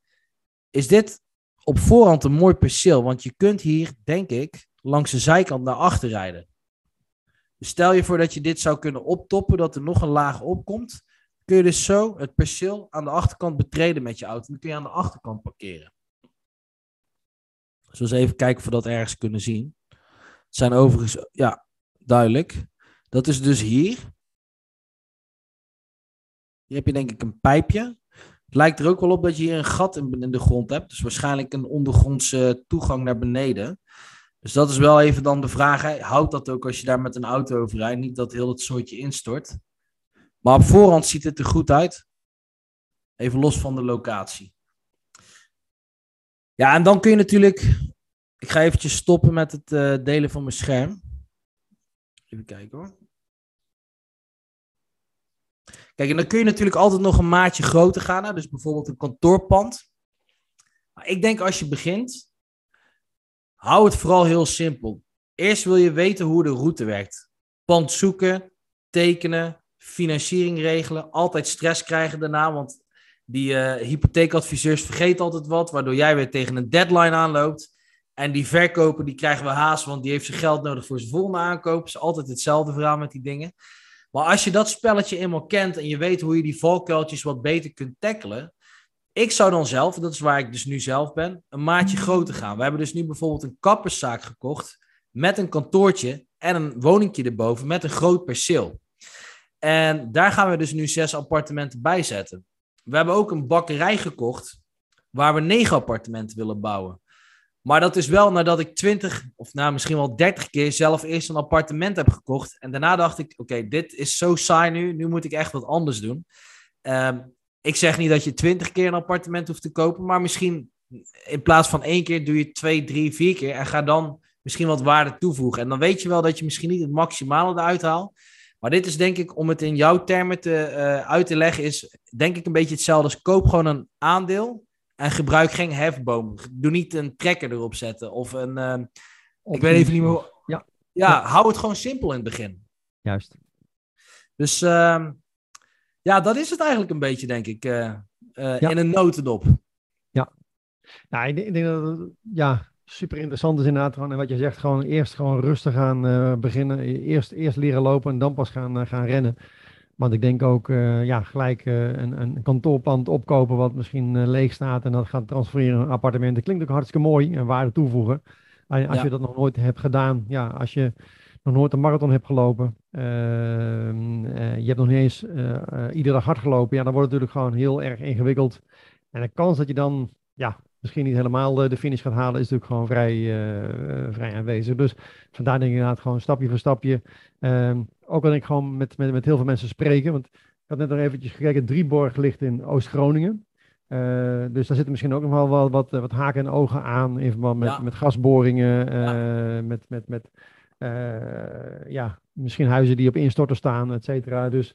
Is dit op voorhand een mooi perceel. Want je kunt hier, denk ik, langs de zijkant naar achter rijden. Dus stel je voor dat je dit zou kunnen optoppen. Dat er nog een laag opkomt kun je dus zo het perceel aan de achterkant betreden met je auto. Dan kun je aan de achterkant parkeren. Dus even kijken of we dat ergens kunnen zien. Het zijn overigens, ja, duidelijk. Dat is dus hier. Hier heb je denk ik een pijpje. Het lijkt er ook wel op dat je hier een gat in de grond hebt. Dus waarschijnlijk een ondergrondse toegang naar beneden. Dus dat is wel even dan de vraag. Houdt dat ook als je daar met een auto over rijdt? Niet dat heel het soortje instort. Maar op voorhand ziet het er goed uit. Even los van de locatie. Ja, en dan kun je natuurlijk. Ik ga eventjes stoppen met het uh, delen van mijn scherm. Even kijken hoor. Kijk, en dan kun je natuurlijk altijd nog een maatje groter gaan. Dus bijvoorbeeld een kantoorpand. Maar ik denk als je begint, hou het vooral heel simpel. Eerst wil je weten hoe de route werkt. Pand zoeken, tekenen, financiering regelen. Altijd stress krijgen daarna, want die uh, hypotheekadviseurs vergeten altijd wat, waardoor jij weer tegen een deadline aanloopt. En die verkoper, die krijgen we haast, want die heeft zijn geld nodig voor zijn volgende aankoop. is altijd hetzelfde verhaal met die dingen. Maar als je dat spelletje eenmaal kent en je weet hoe je die valkuiltjes wat beter kunt tackelen. Ik zou dan zelf, dat is waar ik dus nu zelf ben, een maatje groter gaan. We hebben dus nu bijvoorbeeld een kapperszaak gekocht met een kantoortje en een woningje erboven met een groot perceel. En daar gaan we dus nu zes appartementen bij zetten. We hebben ook een bakkerij gekocht waar we negen appartementen willen bouwen. Maar dat is wel nadat ik twintig of nou misschien wel dertig keer zelf eerst een appartement heb gekocht. En daarna dacht ik, oké, dit is zo saai nu. Nu moet ik echt wat anders doen. Ehm, ik zeg niet dat je twintig keer een appartement hoeft te kopen. Maar misschien in plaats van één keer doe je twee, drie, vier keer. En ga dan misschien wat waarde toevoegen. En dan weet je wel dat je misschien niet het maximale eruit haalt. Maar dit is denk ik, om het in jouw termen te, uh, uit te leggen, is denk ik een beetje hetzelfde als koop gewoon een aandeel en gebruik geen hefboom. Doe niet een trekker erop zetten of een, uh, ik weet even niet meer. Ja. ja, hou het gewoon simpel in het begin. Juist. Dus uh, ja, dat is het eigenlijk een beetje, denk ik, uh, ja. in een notendop. Ja, ja ik, denk, ik denk dat, ja, super interessant is inderdaad. Gewoon, en wat je zegt, gewoon eerst gewoon rustig gaan uh, beginnen. Eerst, eerst leren lopen en dan pas gaan, gaan rennen. Want ik denk ook, ja, gelijk een, een kantoorpand opkopen wat misschien leeg staat en dat gaat transfereren naar appartementen. Klinkt ook hartstikke mooi en waarde toevoegen. Als je dat nog nooit hebt gedaan, ja, als je nog nooit een marathon hebt gelopen, ehm, je hebt nog niet eens iedere dag hard gelopen, ja, dan wordt het natuurlijk gewoon heel erg ingewikkeld. En de kans dat je dan ja, misschien niet helemaal de finish gaat halen, is natuurlijk gewoon vrij, uh, vrij aanwezig. Dus vandaar denk ik inderdaad gewoon stapje voor stapje. Um, ook al ik gewoon met, met, met heel veel mensen spreken, want ik had net nog eventjes gekeken, Drieborg ligt in Oost-Groningen. Uh, dus daar zitten misschien ook nog wel wat, wat, wat haken en ogen aan in verband met, met gasboringen, uh, ja. met, met, met ja, misschien huizen die op instorten staan, et cetera. Dus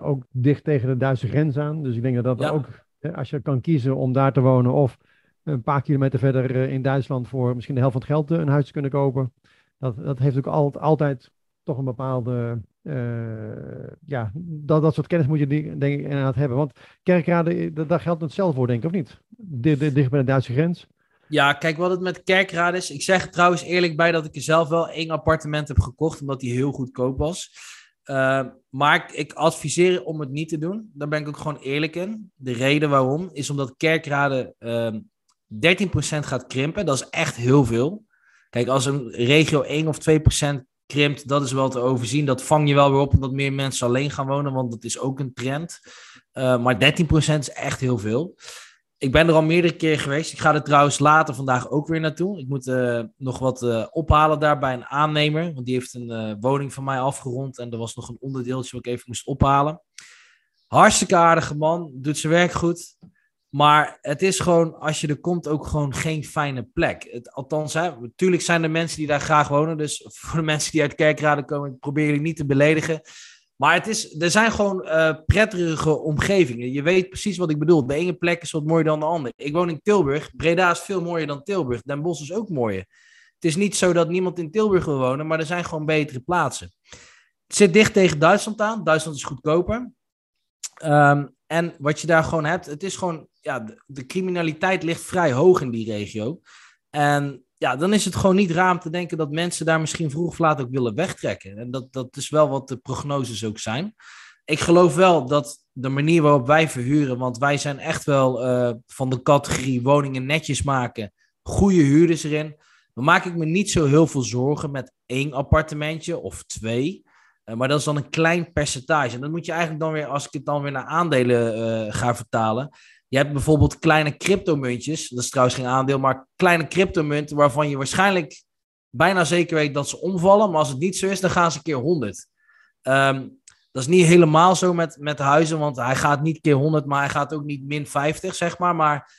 ook dicht tegen de Duitse grens aan. Dus ik denk dat dat ja. ook als je kan kiezen om daar te wonen of een paar kilometer verder eh, in Duitsland voor misschien de helft van het geld eh, een huis te kunnen kopen. Dat, dat heeft ook altijd, altijd toch een bepaalde. Uh, ja, dat, dat soort kennis moet je denk ik inderdaad hebben. Want kerkraden, daar geldt hetzelfde voor, denk ik, of niet? Dicht bij de Duitse grens. Ja, kijk wat het met kerkraden is. Ik zeg trouwens eerlijk bij dat ik er zelf wel één appartement heb gekocht, omdat die heel goedkoop was. Uh, maar ik, adviseer om het niet te doen. Daar ben ik ook gewoon eerlijk in. De reden waarom is omdat kerkraden uh, ehm, 13% gaat krimpen. Dat is echt heel veel. Kijk, als een regio 1 of 2% krimpt, dat is wel te overzien. Dat vang je wel weer op omdat meer mensen alleen gaan wonen, want dat is ook een trend. Uh, maar 13% is echt heel veel ik ben er al meerdere keer geweest. Ik ga er trouwens later vandaag ook weer naartoe. Ik moet uh, nog wat uh, ophalen daar bij een aannemer. Want die heeft een woning van mij afgerond. En er was nog een onderdeeltje wat ik even moest ophalen. Hartstikke aardige man. Doet zijn werk goed. Maar het is gewoon, als je er komt, ook gewoon geen fijne plek. Het, althans, hè, natuurlijk zijn er mensen die daar graag wonen. Dus voor de mensen die uit Kerkraden komen, probeer jullie niet te beledigen. Maar het is, er zijn gewoon uh, prettige omgevingen. Je weet precies wat ik bedoel. De ene plek is wat mooier dan de andere. Ik woon in Tilburg. Breda is veel mooier dan Tilburg. Den Bosch is ook mooier. Het is niet zo dat niemand in Tilburg wil wonen, maar er zijn gewoon betere plaatsen. Het zit dicht tegen Duitsland aan. Duitsland is goedkoper. Um, en wat je daar gewoon hebt, het is gewoon, ja, de, criminaliteit ligt vrij hoog in die regio. En ja, dan is het gewoon niet raar om te denken dat mensen daar misschien vroeg of laat ook willen wegtrekken. En dat, dat is wel wat de prognoses ook zijn. Ik geloof wel dat de manier waarop wij verhuren, want wij zijn echt wel uh, van de categorie woningen netjes maken, goede huurders erin. Dan maak ik me niet zo heel veel zorgen met één appartementje of twee. Uh, maar dat is dan een klein percentage. En dat moet je eigenlijk dan weer, als ik het dan weer naar aandelen uh, ga vertalen, je hebt bijvoorbeeld kleine cryptomuntjes. Dat is trouwens geen aandeel, maar kleine cryptomunten waarvan je waarschijnlijk bijna zeker weet dat ze omvallen. Maar als het niet zo is, dan gaan ze keer 100. Um, ehm, dat is niet helemaal zo met, met huizen, want hij gaat niet keer 100, maar hij gaat ook niet min 50, zeg maar. Maar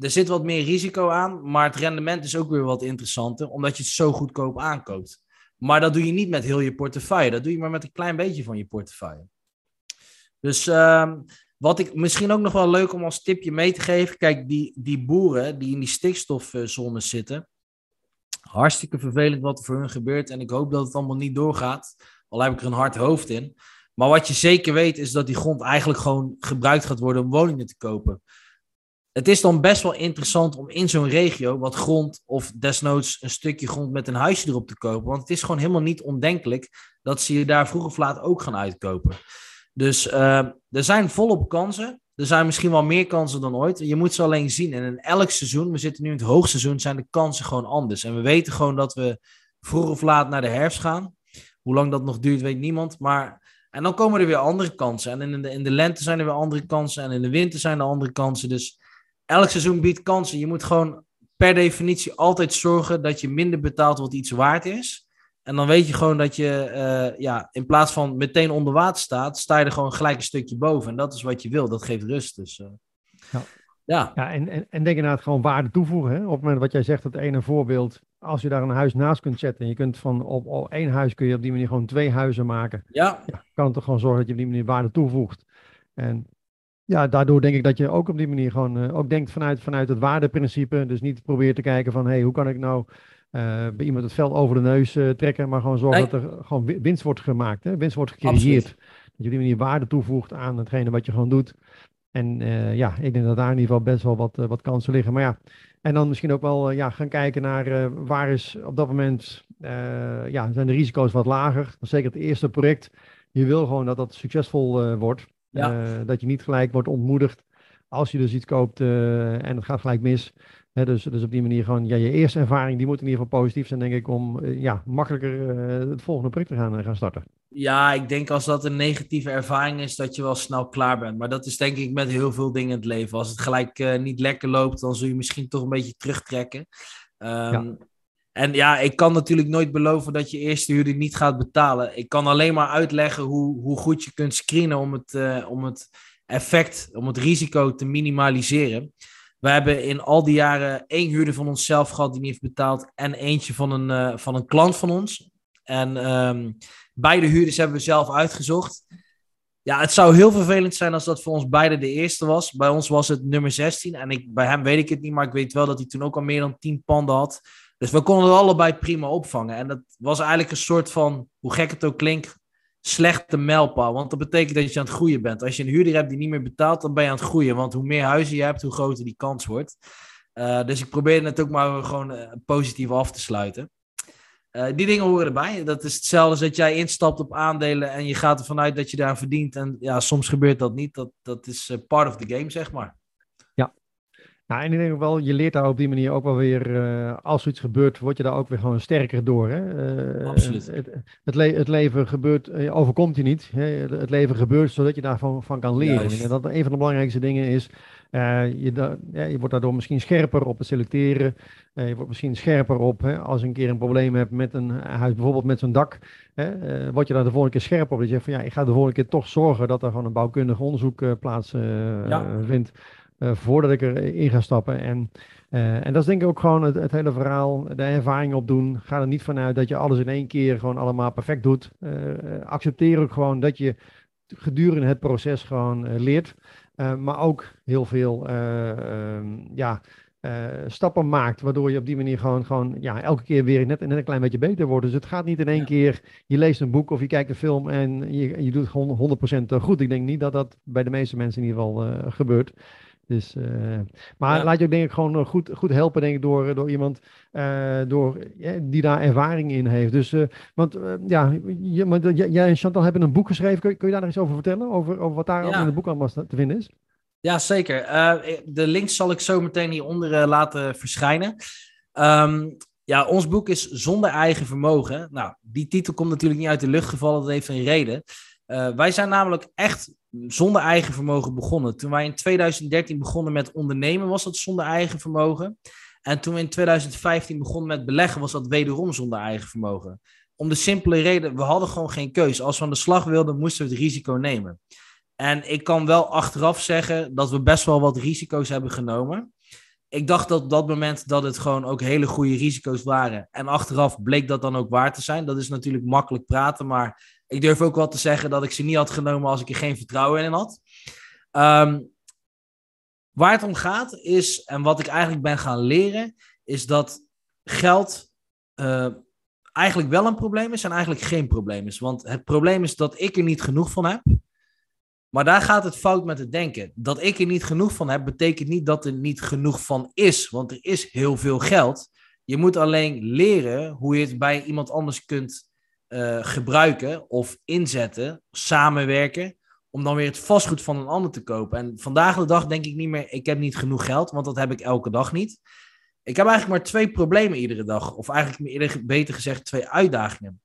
er zit wat meer risico aan, maar het rendement is ook weer wat interessanter, omdat je het zo goedkoop aankoopt. Maar dat doe je niet met heel je portefeuille, dat doe je maar met een klein beetje van je portefeuille. Dus um, wat ik misschien ook nog wel leuk om als tipje mee te geven. Kijk, die, die boeren die in die stikstofzones zitten. Hartstikke vervelend wat er voor hun gebeurt. En ik hoop dat het allemaal niet doorgaat. Al heb ik er een hard hoofd in. Maar wat je zeker weet is dat die grond eigenlijk gewoon gebruikt gaat worden om woningen te kopen. Het is dan best wel interessant om in zo'n regio wat grond of desnoods een stukje grond met een huisje erop te kopen. Want het is gewoon helemaal niet ondenkelijk dat ze je daar vroeg of laat ook gaan uitkopen. Dus uh, er zijn volop kansen. Er zijn misschien wel meer kansen dan ooit. Je moet ze alleen zien. En in elk seizoen, we zitten nu in het hoogseizoen, zijn de kansen gewoon anders. En we weten gewoon dat we vroeg of laat naar de herfst gaan. Hoe lang dat nog duurt, weet niemand. Maar, en dan komen er weer andere kansen. En in de, in de lente zijn er weer andere kansen. En in de winter zijn er andere kansen. Dus elk seizoen biedt kansen. Je moet gewoon per definitie altijd zorgen dat je minder betaalt wat iets waard is. En dan weet je gewoon dat je uh, ja, in plaats van meteen onder water staat, sta je er gewoon gelijk een stukje boven. En dat is wat je wil. Dat geeft rust. Dus, uh, ja. Ja. ja en, en, en denk inderdaad gewoon waarde toevoegen. Hè? Op het moment wat jij zegt, dat ene voorbeeld, als je daar een huis naast kunt zetten en je kunt van op, op één huis kun je op die manier gewoon twee huizen maken. Ja. ja kan het toch gewoon zorgen dat je op die manier waarde toevoegt. En ja, daardoor denk ik dat je ook op die manier gewoon uh, ook denkt vanuit, vanuit het waardeprincipe. Dus niet probeert te kijken van, hé, hey, hoe kan ik nou bij iemand het veld over de neus uh, trekken, maar gewoon zorgen dat er gewoon winst wordt gemaakt, hè? winst wordt gecreëerd. Dat je op die manier waarde toevoegt aan hetgene wat je gewoon doet. En uh, ja, ik denk dat daar in ieder geval best wel wat, wat kansen liggen. Maar ja, en dan misschien ook wel ja, gaan kijken naar waar is op dat moment, ja, zijn de risico's wat lager. Zeker het eerste project je wil gewoon dat dat succesvol wordt. dat je niet gelijk wordt ontmoedigd als je dus iets koopt en het gaat gelijk mis dus, dus op die manier gewoon, ja, je eerste ervaring, die moet in ieder geval positief zijn, denk ik, om eh, ja, makkelijker uh, het volgende project te gaan, eh, gaan starten. Ja, ik denk als dat een negatieve ervaring is, dat je wel snel klaar bent. Maar dat is denk ik met heel veel dingen in het leven. Als het gelijk niet lekker loopt, dan zul je misschien toch een beetje terugtrekken. Um, En ja, ik kan natuurlijk nooit beloven dat je eerste huurder niet gaat betalen. Ik kan alleen maar uitleggen hoe, hoe goed je kunt screenen om het, om het effect, om het risico te minimaliseren. We hebben in al die jaren één huurder van onszelf gehad die niet heeft betaald. En eentje van een, uh, van een klant van ons. En um, beide huurders hebben we zelf uitgezocht. Ja, het zou heel vervelend zijn als dat voor ons beide de eerste was. Bij ons was het nummer 16. En ik, bij hem weet ik het niet, maar ik weet wel dat hij toen ook al meer dan 10 panden had. Dus we konden het allebei prima opvangen. En dat was eigenlijk een soort van, hoe gek het ook klinkt, slechte mijlpaal. Want dat betekent dat je aan het groeien bent. Als je een huurder hebt die niet meer betaalt, dan ben je aan het groeien. Want hoe meer huizen je hebt, hoe groter die kans wordt. Uh, dus ik probeer het ook maar gewoon uh, positief af te sluiten. Uh, die dingen horen erbij. Dat is hetzelfde als dat jij instapt op aandelen en je gaat ervan uit dat je daar verdient. En ja, soms gebeurt dat niet. Dat, dat is part of the game, zeg maar. Nou, en ik denk wel, je leert daar op die manier ook wel weer, uh, als er iets gebeurt, word je daar ook weer gewoon sterker door. Hè? Uh, Absoluut. Het, het, le het, leven gebeurt, uh, overkomt je niet. Hè? Het leven gebeurt zodat je daarvan van kan leren. Juist. En dat een van de belangrijkste dingen is, je, da ja, je wordt daardoor misschien scherper op het selecteren. je wordt misschien scherper op, hè? als je een keer een probleem hebt met een huis, bijvoorbeeld met zo'n dak. Hè? word je daar de volgende keer scherper op. Dat je zegt van ja, ik ga de volgende keer toch zorgen dat er gewoon een bouwkundig onderzoek plaatsvindt. Ja. Uh, voordat ik erin ga stappen. En, uh, en dat is denk ik ook gewoon het, het, hele verhaal, de ervaring opdoen. Ga er niet vanuit dat je alles in één keer gewoon allemaal perfect doet. Uh, accepteer ook gewoon dat je gedurende het proces gewoon leert. maar ook heel veel ehm, ja, stappen maakt, waardoor je op die manier gewoon, gewoon ja, elke keer weer net, net een klein beetje beter wordt. Dus het gaat niet in één ja. keer, je leest een boek of je kijkt een film en je, je doet gewoon 100% goed. Ik denk niet dat dat bij de meeste mensen in ieder geval gebeurt. Dus, uh, maar ja. laat je ook denk ik gewoon eh, goed, goed helpen denk ik, door, door iemand uh, door, die daar ervaring in heeft. Dus, uh, want ja, je, jij en Chantal hebben een boek geschreven. Kun je, kun je daar nog eens over vertellen? Over, over wat daar ja. in het boek allemaal te vinden is? Ja, zeker. de links zal ik zo meteen hieronder laten verschijnen. Um, ja, ons boek is Zonder Eigen Vermogen. Nou, die titel komt natuurlijk niet uit de lucht gevallen. Dat heeft een reden. wij zijn namelijk echt zonder eigen vermogen begonnen. Toen wij in 2013 begonnen met ondernemen, was dat zonder eigen vermogen. En toen we in 2015 begonnen met beleggen, was dat wederom zonder eigen vermogen. Om de simpele reden, we hadden gewoon geen keus. Als we aan de slag wilden, moesten we het risico nemen. En ik kan wel achteraf zeggen dat we best wel wat risico's hebben genomen. Ik dacht dat op dat moment dat het gewoon ook hele goede risico's waren. En achteraf bleek dat dan ook waar te zijn. Dat is natuurlijk makkelijk praten, maar ik durf ook wel te zeggen dat ik ze niet had genomen als ik er geen vertrouwen in had. Um, waar het om gaat is, en wat ik eigenlijk ben gaan leren, is dat geld uh, eigenlijk wel een probleem is en eigenlijk geen probleem is. Want het probleem is dat ik er niet genoeg van heb. Maar daar gaat het fout met het denken. Dat ik er niet genoeg van heb, betekent niet dat er niet genoeg van is. Want er is heel veel geld. Je moet alleen leren hoe je het bij iemand anders kunt uh, gebruiken of inzetten, samenwerken, om dan weer het vastgoed van een ander te kopen. En vandaag de dag denk ik niet meer, ik heb niet genoeg geld, want dat heb ik elke dag niet. Ik heb eigenlijk maar twee problemen iedere dag, of eigenlijk beter gezegd twee uitdagingen.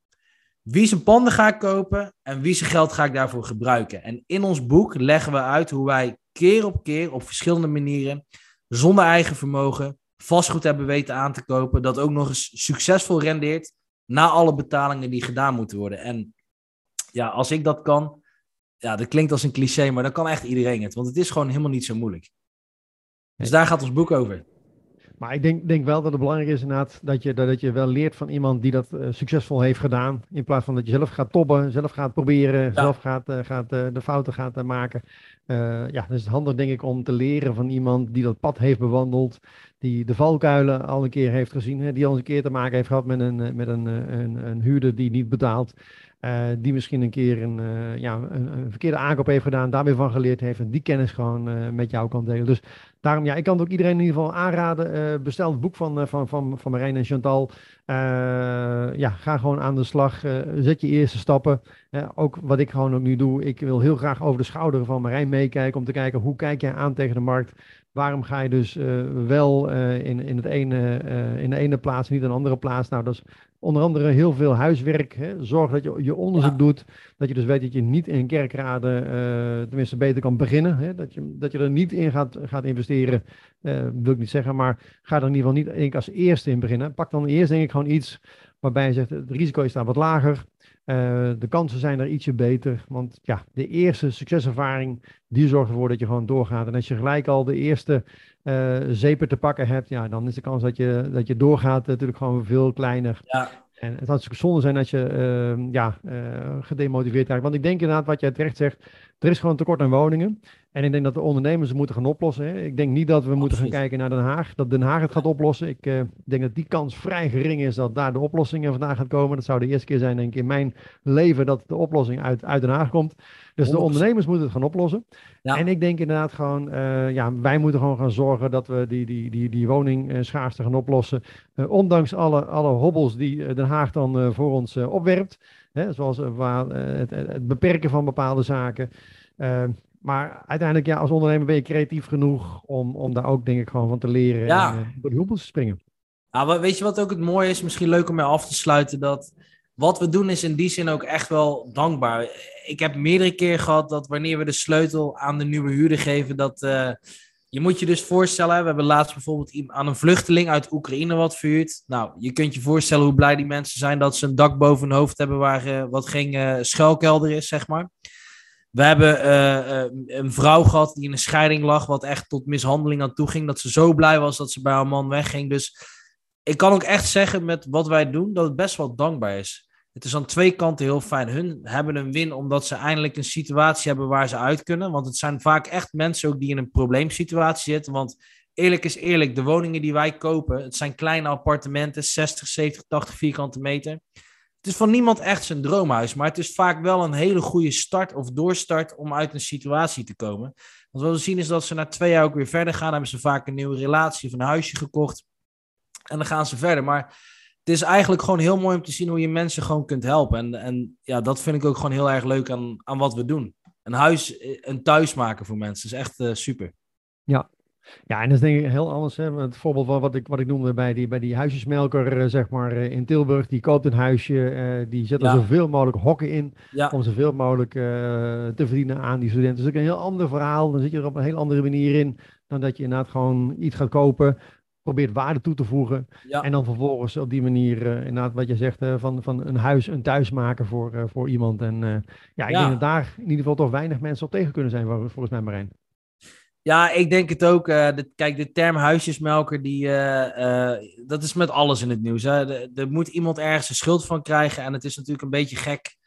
Wie zijn panden ga ik kopen en wie zijn geld ga ik daarvoor gebruiken? En in ons boek leggen we uit hoe wij keer op keer op verschillende manieren, zonder eigen vermogen, vastgoed hebben weten aan te kopen, dat ook nog eens succesvol rendeert na alle betalingen die gedaan moeten worden. En ja, als ik dat kan, ja, dat klinkt als een cliché, maar dan kan echt iedereen het. Want het is gewoon helemaal niet zo moeilijk. Dus daar gaat ons boek over. Maar ik denk, denk wel dat het belangrijk is inderdaad dat je, dat je wel leert van iemand die dat uh, succesvol heeft gedaan. In plaats van dat je zelf gaat tobben, zelf gaat proberen, ja. zelf gaat, uh, gaat uh, de fouten gaat maken. Ja, dan is het handig denk ik om te leren van iemand die dat pad heeft bewandeld die de valkuilen al een keer heeft gezien. Hè, die al eens een keer te maken heeft gehad met een, met een, een, een huurder die niet betaalt. Die misschien een keer een, ja, een, verkeerde aankoop heeft gedaan, daar weer van geleerd heeft en die kennis gewoon met jou kan delen. Dus daarom, ja, ik kan ook iedereen in ieder geval aanraden. bestel het boek van, van, van, van Marijn en Chantal. ja, ga gewoon aan de slag. zet je eerste stappen. ook wat ik gewoon ook nu doe. Ik wil heel graag over de schouder van Marijn meekijken om te kijken hoe kijk jij aan tegen de markt. Waarom ga je dus wel in, in, het ene, in de ene plaats, niet een andere plaats? Nou, dat is onder andere heel veel huiswerk. Hè? Zorg dat je je onderzoek ja. doet. Dat je dus weet dat je niet in kerkraden tenminste beter kan beginnen. Hè? Dat, je, dat je er niet in gaat, gaat investeren, wil ik niet zeggen. Maar ga er in ieder geval niet als eerste in beginnen. Pak dan eerst denk ik gewoon iets waarbij je zegt, het risico is daar wat lager. Uh, de kansen zijn er ietsje beter. Want ja, de eerste succeservaring, die zorgt ervoor dat je gewoon doorgaat. En als je gelijk al de eerste uh, zeper te pakken hebt, ja, dan is de kans dat je, dat je doorgaat natuurlijk gewoon veel kleiner. Ja. En het natuurlijk zonde zijn als je uh, ja, gedemotiveerd raakt. Want ik denk inderdaad, wat jij terecht zegt, er is gewoon tekort aan woningen. En ik denk dat de ondernemers het moeten gaan oplossen. Hè. Ik denk niet dat we moeten gaan kijken naar Den Haag, dat Den Haag het gaat oplossen. Ik uh, denk dat die kans vrij gering is dat daar de oplossingen vandaan gaat komen. Dat zou de eerste keer zijn, denk ik, in mijn leven dat de oplossing uit, uit Den Haag komt. Dus de ondernemers moeten het gaan oplossen. Ja. En ik denk inderdaad gewoon, uh, ja, wij moeten gewoon gaan zorgen dat we die, die, die, die woningschaarste gaan oplossen. Uh, ondanks alle, alle hobbels die Den Haag dan voor ons opwerpt. Hè, zoals waar, het, het, beperken van bepaalde zaken. Maar uiteindelijk, ja, als ondernemer ben je creatief genoeg om, om daar ook, denk ik, gewoon van te leren. Ja. En, uh, door de hoepels te springen. Nou, weet je wat ook het mooie is? Misschien leuk om mee af te sluiten. Dat wat we doen is in die zin ook echt wel dankbaar. Ik heb meerdere keer gehad dat wanneer we de sleutel aan de nieuwe huurder geven, dat. Uh, je moet je dus voorstellen, we hebben laatst bijvoorbeeld aan een vluchteling uit Oekraïne wat verhuurd. Nou, je kunt je voorstellen hoe blij die mensen zijn dat ze een dak boven hun hoofd hebben waar uh, wat geen uh, schuilkelder is, zeg maar. We hebben uh, een vrouw gehad die in een scheiding lag, wat echt tot mishandeling aan toe ging. Dat ze zo blij was dat ze bij haar man wegging. Dus ik kan ook echt zeggen met wat wij doen, dat het best wel dankbaar is. Het is aan twee kanten heel fijn. Hun hebben een win omdat ze eindelijk een situatie hebben waar ze uit kunnen. Want het zijn vaak echt mensen ook die in een probleemsituatie zitten. Want eerlijk is eerlijk, de woningen die wij kopen, het zijn kleine appartementen, 60, 70, 80 vierkante meter het is van niemand echt zijn droomhuis, maar het is vaak wel een hele goede start of doorstart om uit een situatie te komen. Want wat we zien is dat ze na twee jaar ook weer verder gaan, hebben ze vaak een nieuwe relatie of een huisje gekocht en dan gaan ze verder. Maar het is eigenlijk gewoon heel mooi om te zien hoe je mensen gewoon kunt helpen. En, en ja, dat vind ik ook gewoon heel erg leuk aan, aan wat we doen. Een huis, een thuis maken voor mensen, is echt uh, super. Ja, ja, en dat is denk ik heel anders. Hè? Het voorbeeld van wat ik, wat ik noemde bij die, bij die huisjesmelker, eh, zeg maar, eh, in Tilburg. Die koopt een huisje, uh, die zet er zoveel mogelijk hokken in. Ja. Om zoveel mogelijk uh, te verdienen aan die studenten. Dus dat is ook een heel ander verhaal. Dan zit je er op een heel andere manier in. Dan dat je inderdaad gewoon iets gaat kopen. Probeert waarde toe te voegen. Ja. En dan vervolgens op die manier, inderdaad, wat je zegt, van, van een huis, een thuis maken voor, voor iemand. En ja, ik denk dat daar in ieder geval toch weinig mensen op tegen kunnen zijn, volgens mij, Marijn. Ja, ik denk het ook. Uh, de, kijk, de term huisjesmelker, die, uh, uh, dat is met alles in het nieuws. Hè. Er moet iemand ergens een schuld van krijgen. En het is natuurlijk een beetje gek,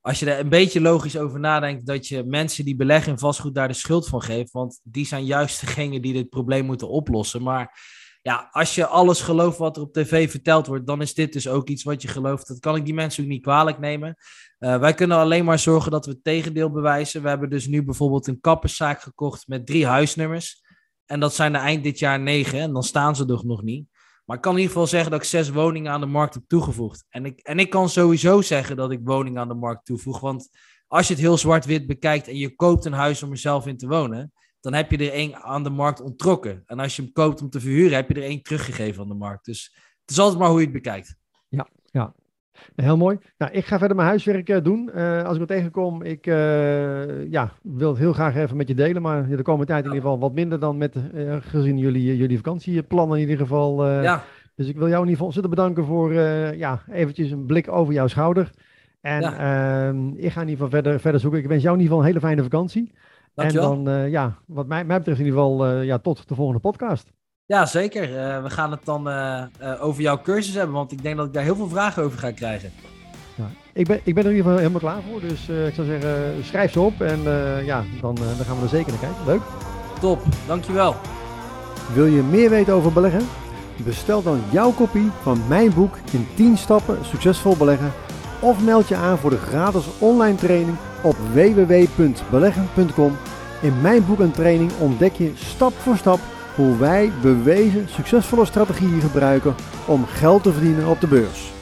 als je er een beetje logisch over nadenkt, dat je mensen die beleggen in vastgoed daar de schuld van geeft. Want die zijn juist degene die dit probleem moeten oplossen. Maar ja, als je alles gelooft wat er op tv verteld wordt, dan is dit dus ook iets wat je gelooft. Dat kan ik die mensen ook niet kwalijk nemen. Uh, wij kunnen alleen maar zorgen dat we het tegendeel bewijzen. We hebben dus nu bijvoorbeeld een kapperszaak gekocht met drie huisnummers. En dat zijn er eind dit jaar negen. En dan staan ze er nog niet. Maar ik kan in ieder geval zeggen dat ik zes woningen aan de markt heb toegevoegd. En ik, en ik kan sowieso zeggen dat ik woningen aan de markt toevoeg. Want als je het heel zwart-wit bekijkt en je koopt een huis om er zelf in te wonen, dan heb je er één aan de markt onttrokken. En als je hem koopt om te verhuren, heb je er één teruggegeven aan de markt. Dus het is altijd maar hoe je het bekijkt. Ja, ja. Heel mooi. Nou, ik ga verder mijn huiswerk uh, doen. Uh, als ik wat tegenkom, ik uh, ja, wil het heel graag even met je delen. Maar de komende tijd in ieder geval wat minder dan met gezien jullie, jullie vakantieplannen in ieder geval. ja. Dus ik wil jou in ieder geval ontzettend bedanken voor ja, eventjes een blik over jouw schouder. En ja. Ehm, ik ga in ieder geval verder, verder zoeken. Ik wens jou in ieder geval een hele fijne vakantie. Dankjewel. En dan, ja, wat mij, mij betreft in ieder geval, ja, tot de volgende podcast. Ja, zeker. Uh, we gaan het dan uh, uh, over jouw cursus hebben, want ik denk dat ik daar heel veel vragen over ga krijgen. Ja, ik, ben, ik ben er in ieder geval helemaal klaar voor, dus ik zou zeggen, schrijf ze op en ja, dan, dan gaan we er zeker naar kijken. Leuk. Top, dankjewel. Wil je meer weten over beleggen? Bestel dan jouw kopie van mijn boek in 10 stappen succesvol beleggen of meld je aan voor de gratis online training op www.beleggen.com. In mijn boek en training ontdek je stap voor stap hoe wij bewezen succesvolle strategieën gebruiken om geld te verdienen op de beurs.